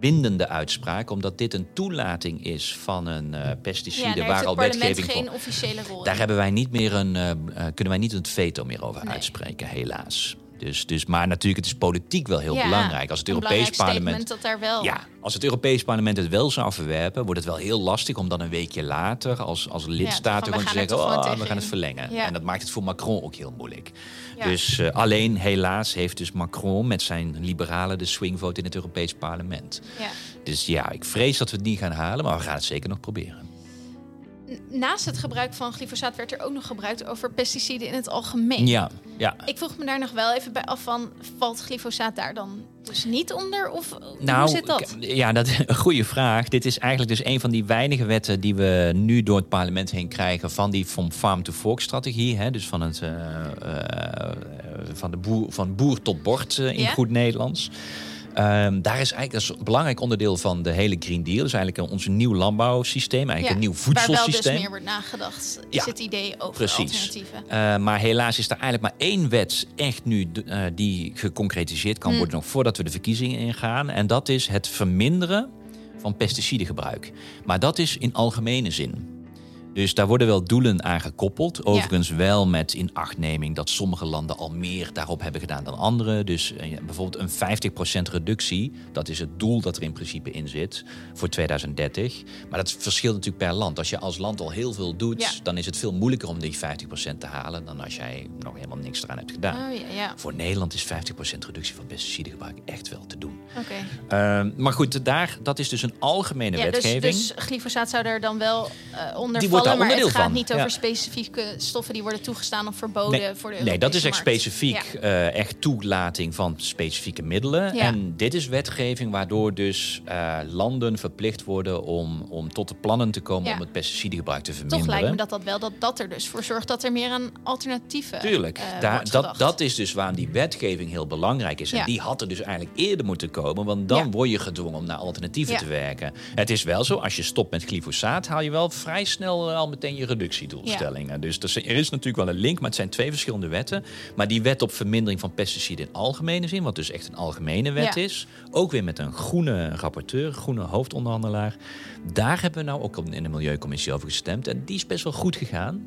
bindende uitspraak. Omdat dit een toelating is van een eh, pesticide waar al wetgeving voor... geen officiële rol Daar hebben wij niet meer een, eh, eh, kunnen wij niet een veto meer over Nee. uitspreken, helaas. Dus, dus, maar natuurlijk, het is politiek wel heel Ja, belangrijk. Als het Europees parlement. dat daar wel... Ja, als het Europees parlement het wel zou verwerpen, wordt het wel heel lastig om dan een weekje later als, als lidstaten van, we gewoon te zeggen: oh, we gaan het in." verlengen. Ja. En dat maakt het voor Macron ook heel moeilijk. Ja. Dus eh, alleen helaas heeft dus Macron met zijn liberalen de swingvote in het Europees parlement. Ja. Dus ja, ik vrees dat we het niet gaan halen, maar we gaan het zeker nog proberen. Naast het gebruik van glyfosaat werd er ook nog gebruikt over pesticiden in het algemeen. Ja, ja. Ik vroeg me daar nog wel even bij af van, valt glyfosaat daar dan dus niet onder? Of hoe Nou, zit dat? ja, dat is een goede vraag. Dit is eigenlijk dus een van die weinige wetten die we nu door het parlement heen krijgen van die van farm to fork strategie. Hè? Dus van, het, eh, eh, van, de boer, van boer tot bord eh, in Ja. goed Nederlands. Ehm, daar is eigenlijk dat is een belangrijk onderdeel van de hele Green Deal. Dus eigenlijk een- ons nieuw landbouwsysteem, eigenlijk een nieuw Waar wel voedselsysteem. dus meer wordt nagedacht, is Ja, het idee over precies. alternatieven. Eh, maar helaas is er eigenlijk maar één wet echt nu eh, die geconcretiseerd kan Hmm. worden nog voordat we de verkiezingen ingaan. En dat is het verminderen van pesticidengebruik. Maar dat is in algemene zin. Dus daar worden wel doelen aan gekoppeld. Overigens wel met inachtneming dat sommige landen al meer daarop hebben gedaan dan andere. Dus eh, bijvoorbeeld een 50% reductie, dat is het doel dat er in principe in zit voor 2030. Maar dat verschilt natuurlijk per land. Als je als land al heel veel doet, Ja. dan is het veel moeilijker om die 50% te halen dan als jij nog helemaal niks eraan hebt gedaan. Oh ja. Voor Nederland is 50% reductie van pesticidengebruik echt wel te doen. Ehm, maar goed, daar, dat is dus een algemene Ja, dus, wetgeving. dus glyfosaat zou er dan wel eh onder Die vallen, maar het gaat van, niet over ja. specifieke stoffen die worden toegestaan of verboden Nee, voor de nee, dat is echt Europese specifiek eh, echt toelating van specifieke middelen. Ja. En dit is wetgeving waardoor dus eh, landen verplicht worden om, om tot de plannen te komen om het pesticidengebruik te verminderen. Toch lijkt me dat dat wel dat dat er dus voor zorgt dat er meer aan alternatieven Tuurlijk, eh, daar, wordt dat, dat is dus waarom die wetgeving heel belangrijk is. En die had er dus eigenlijk eerder moeten komen, want dan word je gedwongen om naar alternatieven te werken. Het is wel zo, als je stopt met glyfosaat, haal je wel vrij snel al meteen je reductiedoelstellingen. Dus er is- natuurlijk wel een link, maar het zijn twee verschillende wetten. Maar die wet op vermindering van pesticiden in algemene zin, wat dus echt een algemene wet Ja. is, ook weer met een groene rapporteur, groene hoofdonderhandelaar. Daar hebben we nou ook in de Milieucommissie over gestemd. En die is best wel goed gegaan.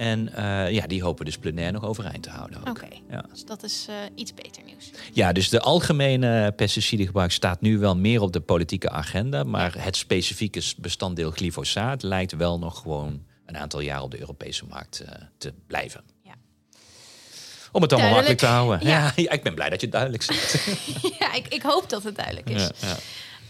En eh, ja, die hopen dus plenair nog overeind te houden. Oké, Ja. dus dat is eh, iets beter nieuws. ja, dus de algemene pesticidengebruik staat nu wel meer op de politieke agenda. Maar het specifieke bestanddeel glyfosaat lijkt wel nog gewoon een aantal jaar op de Europese markt eh, te blijven. Ja. Om het allemaal Duidelijk. makkelijk te houden. Ja, ik ben blij dat je het duidelijk zegt. ja, ik, ik hoop dat het duidelijk is. Ja,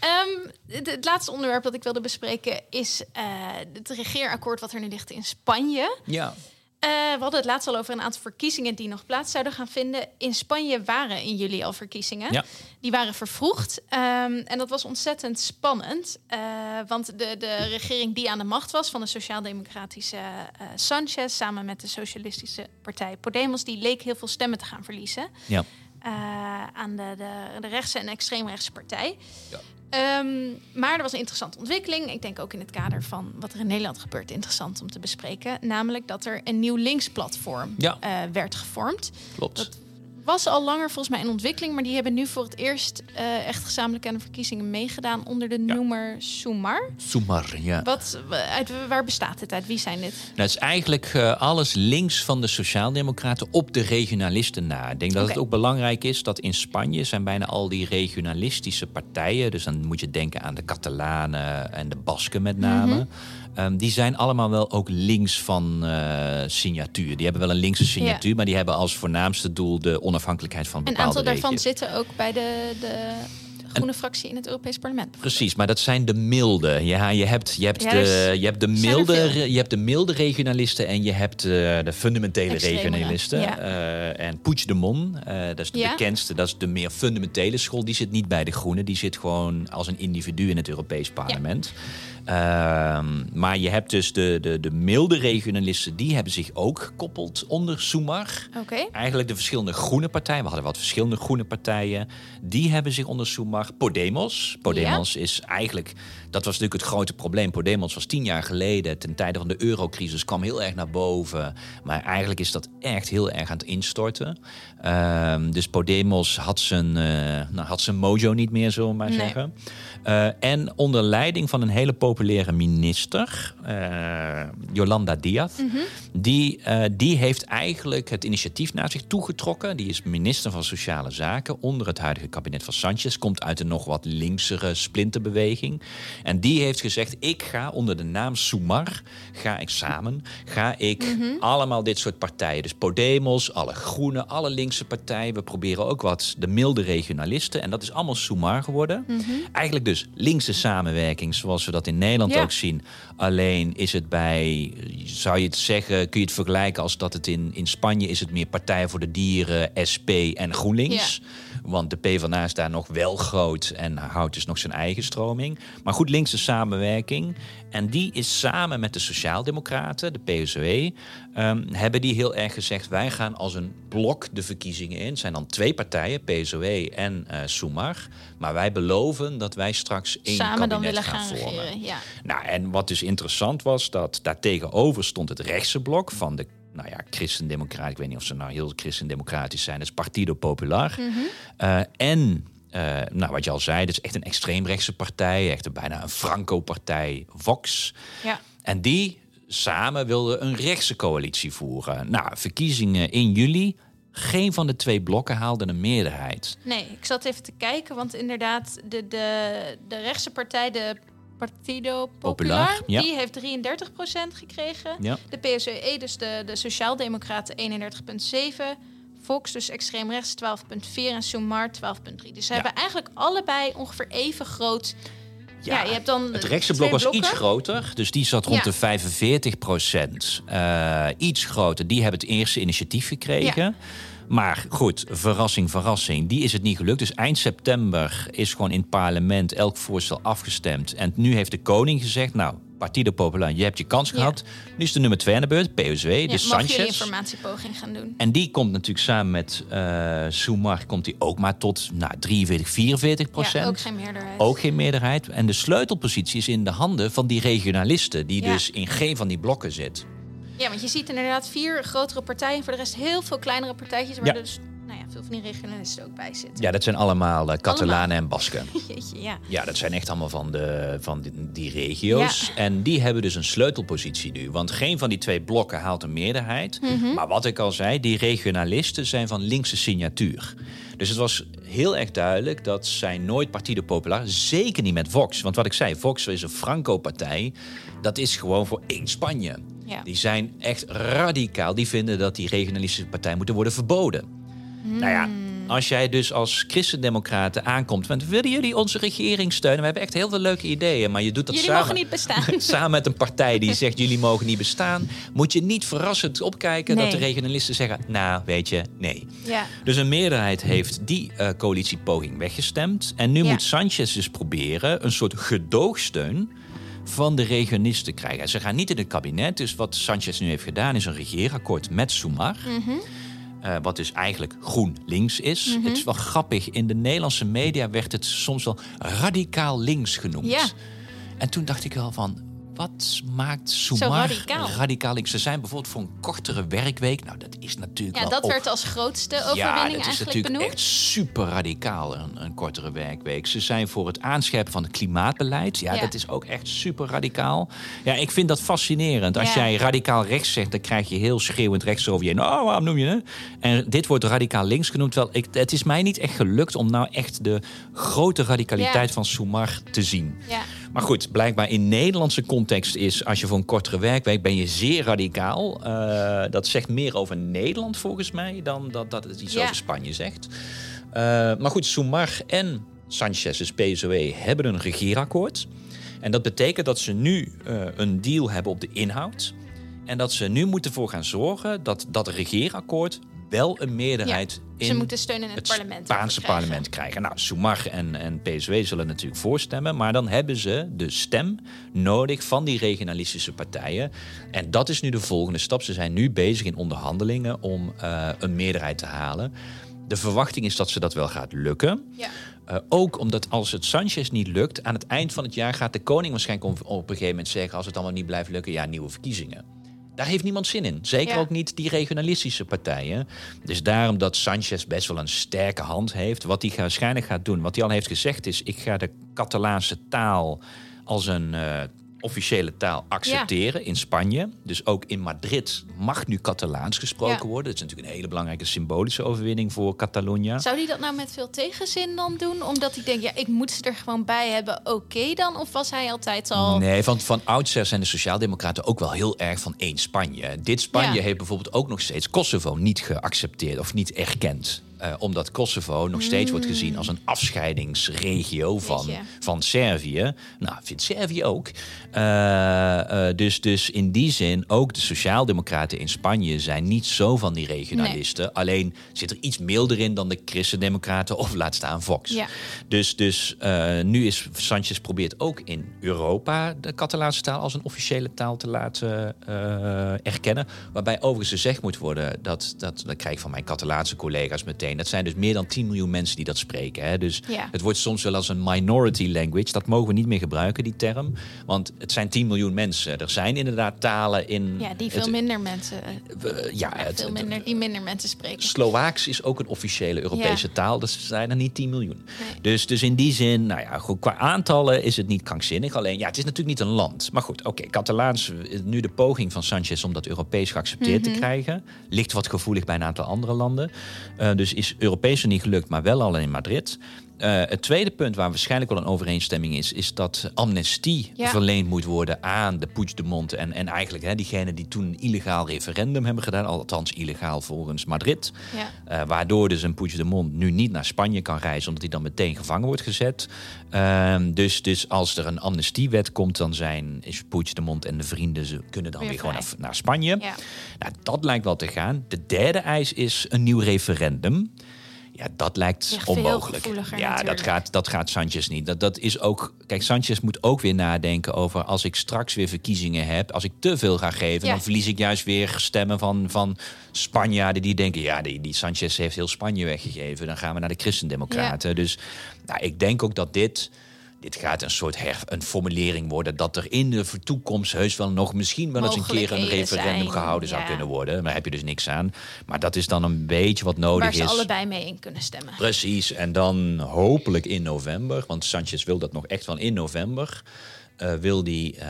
Ehm, het, het laatste onderwerp dat ik wilde bespreken is eh, het regeerakkoord wat er nu ligt in Spanje. ja. Eh, we hadden het laatst al over een aantal verkiezingen die nog plaats zouden gaan vinden. In Spanje waren in juli al verkiezingen. Ja. Die waren vervroegd. Ehm, en dat was ontzettend spannend. eh, want de, de regering die aan de macht was van de sociaal-democratische Sanchez... samen met de socialistische partij Podemos... die leek heel veel stemmen te gaan verliezen ja. aan de, de, de rechtse en extreemrechtse partij. Ja. Ehm, maar er was een interessante ontwikkeling. Ik denk ook in het kader van wat er in Nederland gebeurt interessant om te bespreken. Namelijk dat er een nieuw linksplatform Ja. eh, werd gevormd. Klopt. Dat was al langer volgens mij in ontwikkeling, maar die hebben nu voor het eerst eh, echt gezamenlijk aan de verkiezingen meegedaan onder de Ja. noemer Sumar. Sumar, ja. Wat, uit, waar bestaat dit uit? Wie zijn dit? Nou, het is eigenlijk eh, alles links van de Sociaaldemocraten op de regionalisten na. Ik denk dat het ook belangrijk is dat in Spanje zijn bijna al die regionalistische partijen. Dus dan moet je denken aan de Catalanen en de Basken met name. Mhm. Ehm, die zijn allemaal wel ook links van eh, signatuur. Die hebben wel een linkse signatuur, maar die hebben als voornaamste doel de onafhankelijkheid van Een bepaalde aantal daarvan zitten ook bij de, de groene fractie in het Europees Parlement. Precies, maar dat zijn de milde. Ja, je hebt, je hebt, de, je hebt de milde, je hebt de milde regionalisten en je hebt eh, de fundamentele regionalisten. ja. Eh, en Puigdemont, eh dat is de Ja. bekendste, dat is de meer fundamentele school. Die zit niet bij de Groenen, die zit gewoon als een individu in het Europees Parlement. Maar je hebt dus de, de, de milde regionalisten, die hebben zich ook gekoppeld onder Sumar. Oké. Eigenlijk de verschillende groene partijen. We hadden wat verschillende groene partijen. Die hebben zich onder Sumar. Podemos. Podemos is eigenlijk... Dat was natuurlijk het grote probleem. Podemos was tien jaar geleden, ten tijde van de eurocrisis, kwam heel erg naar boven. Maar eigenlijk is dat echt heel erg aan het instorten. Ehm, dus Podemos had zijn, eh, nou, had zijn mojo niet meer, zullen we maar Nee. zeggen. Eh, en onder leiding van een hele populaire minister, uh, Yolanda Diaz, Mhm. die, die heeft eigenlijk het initiatief naar zich toegetrokken. Die is minister van Sociale Zaken onder het huidige kabinet van Sanchez. Komt uit een nog wat linksere splinterbeweging. En die heeft gezegd, ik ga onder de naam Sumar, ga ik samen, ga ik allemaal dit soort partijen. Dus Podemos, alle groene, alle linkse partijen. We proberen ook wat de milde regionalisten. En dat is allemaal Sumar geworden. Eigenlijk dus linkse samenwerking zoals we dat in Nederland Ja. ook zien. Alleen is het bij, zou je het zeggen, kun je het vergelijken als dat het in, in Spanje is het meer Partij voor de Dieren, SP en GroenLinks. Want de PvdA is daar nog wel groot en houdt dus nog zijn eigen stroming. Maar goed, linkse samenwerking. En die is samen met de Sociaaldemocraten, de PSOE, ehm, hebben die heel erg gezegd... wij gaan als een blok de verkiezingen in. Het zijn dan twee partijen, PSOE en eh Sumar. Maar wij beloven dat wij straks één Samen dan kabinet willen gaan vormen. regeren. Ja. Nou, en wat dus interessant was, dat daartegenover stond het rechtse blok van de nou ja, christendemocraten. Ik weet niet of ze nou heel christendemocratisch zijn. Dat is Partido Popular. Eh, en, eh, nou, wat je al zei, dat is echt een extreemrechtse partij. Echt een, bijna een Franco-partij, Vox. ja. En die samen wilden een rechtse coalitie voeren. Nou, verkiezingen in juli. Geen van de twee blokken haalde een meerderheid. Nee, ik zat even te kijken, want inderdaad, de, de, de rechtse partij, de Partido Popular, Popular, ja. die heeft 33% gekregen. Ja. De PSOE, dus de, de Sociaaldemocraten, 31,7. Vox, dus extreem rechts, 12,4 en Sumar 12,3. Dus ze Ja. hebben eigenlijk allebei ongeveer even groot... Ja, je hebt dan Het rechtse blok was blokken. iets groter, dus die zat rond Ja. de 45 procent. Eh, iets groter, die hebben het eerste initiatief gekregen. Maar goed, verrassing, verrassing, die is het niet gelukt. Dus eind september is gewoon in het parlement elk voorstel afgestemd. En nu heeft de koning gezegd, nou, Partido Popular, je hebt je kans Ja. gehad. Nu is de nummer twee aan de beurt, PSW, Ja, dus mag Sanchez. informatiepoging gaan doen? En die komt natuurlijk samen met eh Sumar komt die ook maar tot nou, 43, 44 procent. Ja, ook geen meerderheid. Ook geen meerderheid. En de sleutelpositie is in de handen van die regionalisten, die dus in geen van die blokken zit. Ja, want je ziet inderdaad vier grotere partijen. Voor de rest heel veel kleinere partijtjes. Waar Ja. dus nou ja, veel van die regionalisten ook bij zitten. Ja, dat zijn allemaal eh, Catalanen en Basken. Jeetje, ja. Ja, dat zijn echt allemaal van, de, van die, die regio's. En die hebben dus een sleutelpositie nu. Want geen van die twee blokken haalt een meerderheid. Mhm. Maar wat ik al zei, die regionalisten zijn van linkse signatuur. Dus het was heel erg duidelijk dat zij nooit Partido Popular, zeker niet met Vox. Want wat ik zei, Vox is een Franco-partij. Dat is gewoon voor één Spanje. Ja. Die zijn echt radicaal. Die vinden dat die regionalistische partijen moeten worden verboden. Nou ja, als jij dus als christendemocraten aankomt... want willen jullie onze regering steunen? We hebben echt heel veel leuke ideeën, maar je doet dat Jullie samen... mogen niet bestaan. Samen met een partij die zegt jullie mogen niet bestaan... moet je niet verrassend opkijken dat de regionalisten zeggen... nou, weet je, nee. ja. Dus een meerderheid heeft die eh, coalitiepoging weggestemd. En nu Ja. moet Sanchez dus proberen een soort gedoogsteun van de regionalisten krijgen. En ze gaan niet in het kabinet. Dus wat Sanchez nu heeft gedaan is een regeerakkoord met Sumar. Mhm. Eh, wat dus eigenlijk GroenLinks is. Het is wel grappig. In de Nederlandse media werd het soms wel radicaal links genoemd. Ja. En toen dacht ik wel van... Wat maakt Sumar radicaal. links? Ze zijn bijvoorbeeld voor een kortere werkweek. Nou, dat is natuurlijk ja, wel dat werd als grootste ja, overwinning dat is eigenlijk natuurlijk benoemd. echt super radicaal, een, een kortere werkweek. Ze zijn voor het aanscherpen van het klimaatbeleid. Ja, Ja. dat is ook echt super radicaal. Ja, ik vind dat fascinerend. Als Ja. jij radicaal rechts zegt, dan krijg je heel schreeuwend rechts over je. Oh, waarom noem je het? En dit wordt radicaal links genoemd. Wel, ik, het is mij niet echt gelukt om nou echt de grote radicaliteit Ja. van Soumar te zien. Ja. Maar goed, blijkbaar in Nederlandse context is... als je voor een kortere werkweek ben je zeer radicaal. Eh, dat zegt meer over Nederland volgens mij... dan dat, dat het iets Ja. over Spanje zegt. Eh, maar goed, Sumar en Sanchez, dus PSOE, hebben een regeerakkoord. En dat betekent dat ze nu eh, een deal hebben op de inhoud. En dat ze nu moeten voor gaan zorgen dat dat regeerakkoord wel een meerderheid in Ze moeten steun in het, het parlement. Spaanse krijgen. parlement krijgen. Nou, Sumar en, en PSW zullen natuurlijk voorstemmen, maar dan hebben ze de stem nodig van die regionalistische partijen. En dat is nu de volgende stap. Ze zijn nu bezig in onderhandelingen om eh, een meerderheid te halen. De verwachting is dat ze dat wel gaat lukken. Ja. Eh, ook omdat als het Sanchez niet lukt, aan het eind van het jaar gaat de koning waarschijnlijk op, op een gegeven moment zeggen: als het allemaal niet blijft lukken, ja, nieuwe verkiezingen. Daar heeft niemand zin in. Zeker Ja. ook niet die regionalistische partijen. Dus daarom dat Sanchez best wel een sterke hand heeft. Wat hij waarschijnlijk gaat doen, wat hij al heeft gezegd is: ik ga de Catalaanse taal als een uh, officiële taal accepteren in Spanje. Dus ook in Madrid mag nu Catalaans gesproken worden. Dat is natuurlijk een hele belangrijke symbolische overwinning voor Catalonië. Zou hij dat nou met veel tegenzin dan doen? Omdat hij denkt, ja, ik moet ze er gewoon bij hebben. Oké dan? Of was hij altijd al... Nee, van, van oudsher zijn de Sociaaldemocraten ook wel heel erg van één Spanje. Dit Spanje heeft bijvoorbeeld ook nog steeds Kosovo niet geaccepteerd of niet erkend. Uh, omdat Kosovo nog steeds wordt gezien als een afscheidingsregio van, van Servië. Nou, vindt Servië ook. Uh, uh, dus, dus in die zin, ook de Sociaaldemocraten in Spanje zijn niet zo van die regionalisten. Alleen zit er iets milder in dan de Christendemocraten of laat staan Vox. Ja. Dus, dus nu is Sanchez probeert ook in Europa de Catalaanse taal als een officiële taal te laten erkennen. Waarbij overigens gezegd moet worden, dat, dat, dat krijg ik van mijn Catalaanse collega's meteen dat zijn dus meer dan 10 miljoen mensen die dat spreken. Hè. Dus het wordt soms wel als een minority language. Dat mogen we niet meer gebruiken, die term. Want het zijn 10 miljoen mensen. Er zijn inderdaad talen in... Ja, die veel minder mensen... Uh, ja, het, veel minder, die minder mensen spreken. Slovaaks is ook een officiële Europese taal. Dat zijn er niet 10 miljoen. Dus, dus in die zin, nou ja, goed, qua aantallen is het niet krankzinnig. Alleen, ja, het is natuurlijk niet een land. Maar goed, oké, Catalaans, nu de poging van Sanchez om dat Europees geaccepteerd te mhm. krijgen. Ligt wat gevoelig bij een aantal andere landen. Uh, dus is Europees niet gelukt, maar wel al in Madrid. Uh, het tweede punt waar waarschijnlijk wel een overeenstemming is, is dat amnestie verleend moet worden aan de Puigdemont en, en eigenlijk hè, diegenen die toen een illegaal referendum hebben gedaan, althans illegaal volgens Madrid. Ja. Uh, waardoor dus een Puigdemont nu niet naar Spanje kan reizen, omdat hij dan meteen gevangen wordt gezet. Uh, dus, dus als er een amnestiewet komt, dan zijn is Puigdemont en de vrienden ze kunnen dan weer, gewoon naar, naar Spanje. Ja. Nou, dat lijkt wel te gaan. De derde eis is een nieuw referendum. Ja, dat lijkt onmogelijk. Ja, dat gaat, dat gaat Sanchez niet. Dat, dat is ook. Kijk, Sanchez moet ook weer nadenken over als ik straks weer verkiezingen heb, als ik te veel ga geven, dan verlies ik juist weer stemmen van, van Spanjaarden die denken, ja, die, die Sanchez heeft heel Spanje weggegeven. Dan gaan we naar de Christendemocraten. Dus nou, ik denk ook dat dit dit gaat een soort her, een formulering worden dat er in de toekomst heus wel nog misschien wel eens een keer een referendum gehouden zou kunnen worden. Daar heb je dus niks aan. Maar dat is dan een beetje wat nodig is. Waar ze allebei mee in kunnen stemmen. Precies. En dan hopelijk in november, want Sanchez wil dat nog echt wel in november. Uh, wil die, uh,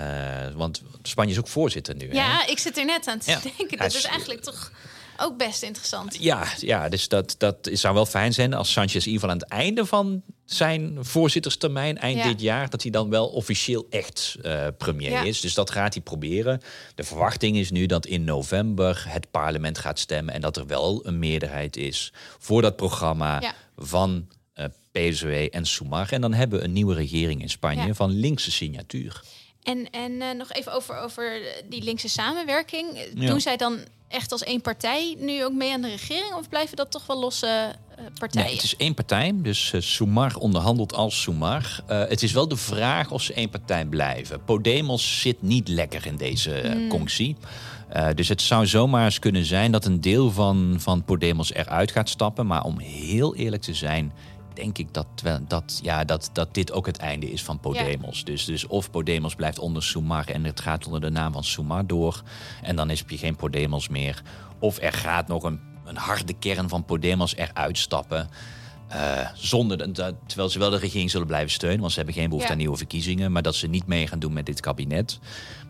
want Spanje is ook voorzitter nu. Ja, hè? ik zit er net aan te denken. Dat is eigenlijk toch ook best interessant. Ja, ja dus dat, dat zou wel fijn zijn als Sanchez in ieder geval aan het einde van zijn voorzitterstermijn, eind dit jaar, dat hij dan wel officieel echt uh, premier is. Dus dat gaat hij proberen. De verwachting is nu dat in november het parlement gaat stemmen en dat er wel een meerderheid is voor dat programma van uh, eh, PSW en Sumar. En dan hebben we een nieuwe regering in Spanje van linkse signatuur. En, en uh, nog even over, over die linkse samenwerking. Doen zij dan echt als één partij nu ook mee aan de regering? Of blijven dat toch wel losse uh, partijen? Nee, het is één partij. Dus uh, Sumar onderhandelt als Sumar. Uh, het is wel de vraag of ze één partij blijven. Podemos zit niet lekker in deze mm. conctie. dus het zou zomaar eens kunnen zijn dat een deel van, van Podemos eruit gaat stappen. Maar om heel eerlijk te zijn, denk ik dat, dat, ja, dat, dat dit ook het einde is van Podemos. Dus, dus of Podemos blijft onder Sumar en het gaat onder de naam van Sumar door. En dan is je geen Podemos meer. Of er gaat nog een, een harde kern van Podemos eruit stappen. Uh, zonder dat, terwijl ze wel de regering zullen blijven steunen, want ze hebben geen behoefte aan nieuwe verkiezingen. Maar dat ze niet mee gaan doen met dit kabinet.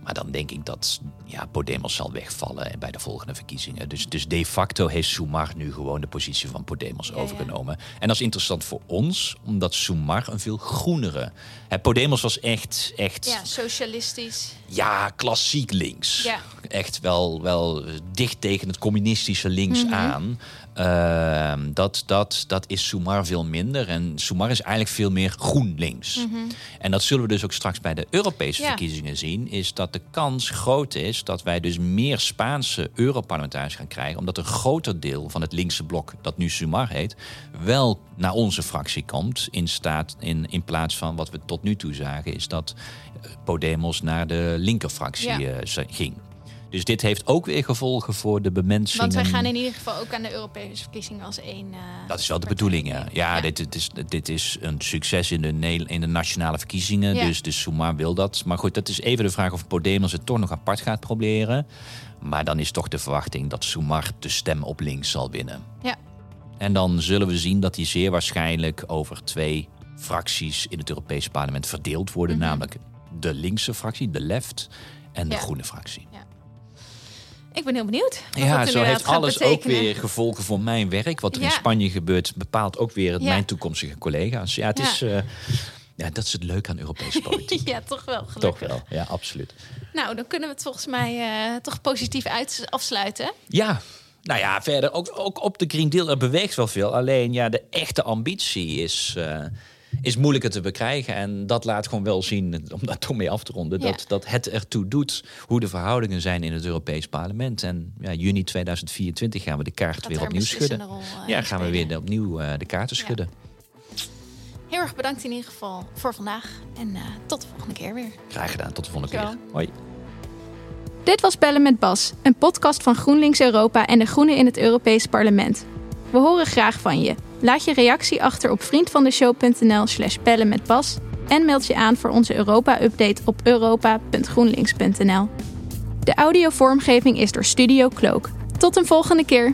Maar dan denk ik dat ja, Podemos zal wegvallen bij de volgende verkiezingen. Dus, dus de facto heeft Sumar nu gewoon de positie van Podemos overgenomen. En dat is interessant voor ons, omdat Sumar een veel groenere. Hè, Podemos was echt, echt. Ja, socialistisch. Ja, klassiek links. Ja. Echt wel, wel dicht tegen het communistische links mhm. aan. Ehm, dat, dat, dat is Sumar veel minder. En Sumar is eigenlijk veel meer GroenLinks. Mm En dat zullen we dus ook straks bij de Europese verkiezingen zien. Is dat de kans groot is dat wij dus meer Spaanse Europarlementariërs gaan krijgen. Omdat een groter deel van het linkse blok, dat nu Sumar heet, wel naar onze fractie komt. In, staat, in, in plaats van wat we tot nu toe zagen, is dat eh, Podemos naar de linkerfractie ja. uh, ging. Dus dit heeft ook weer gevolgen voor de bemensing. Want wij gaan in ieder geval ook aan de Europese verkiezingen als één. Uh, dat is wel de bedoeling, ja. ja, Dit, dit, is, dit is een succes in de, in de nationale verkiezingen. Dus, dus Suma wil dat. Maar goed, dat is even de vraag of Podemos het toch nog apart gaat proberen. Maar dan is toch de verwachting dat Sumar de stem op links zal winnen. Ja. En dan zullen we zien dat hij zeer waarschijnlijk over twee fracties in het Europese parlement verdeeld worden. Mhm. Namelijk de linkse fractie, de left, en de Ja. groene fractie. Ik ben heel benieuwd. Ja, zo heeft alles ook weer gevolgen voor mijn werk. Wat er in. Spanje gebeurt, bepaalt ook weer Ja. mijn toekomstige collega's. Ja, het Ja. is. eh, ja, dat is het leuke aan Europese politiek. Ja, toch wel. Gelukkig. Toch wel, ja, absoluut. Nou, dan kunnen we het volgens mij eh, toch positief uit afsluiten. Ja, nou ja, verder ook, ook op de Green Deal, er beweegt wel veel. Alleen ja, de echte ambitie is, eh, is moeilijker te bekrijgen. En dat laat gewoon wel zien, om daar toch mee af te ronden, Ja. dat, dat het ertoe doet hoe de verhoudingen zijn in het Europees Parlement. En ja, juni 2024 gaan we de kaart Gaat weer er opnieuw schudden. rol, eh, Ja, gaan we weer opnieuw eh, de kaarten Ja. schudden. Heel erg bedankt in ieder geval voor vandaag. En eh, tot de volgende keer weer. Graag gedaan, tot de volgende keer. Hoi. Dit was Bellen met Bas, een podcast van GroenLinks Europa en de Groenen in het Europees Parlement. We horen graag van je. Laat je reactie achter op vriendvandeshow.nl slash bellen met Bas en meld je aan voor onze Europa-update op europa.groenlinks.nl. De audiovormgeving is door Studio Cloak. Tot een volgende keer!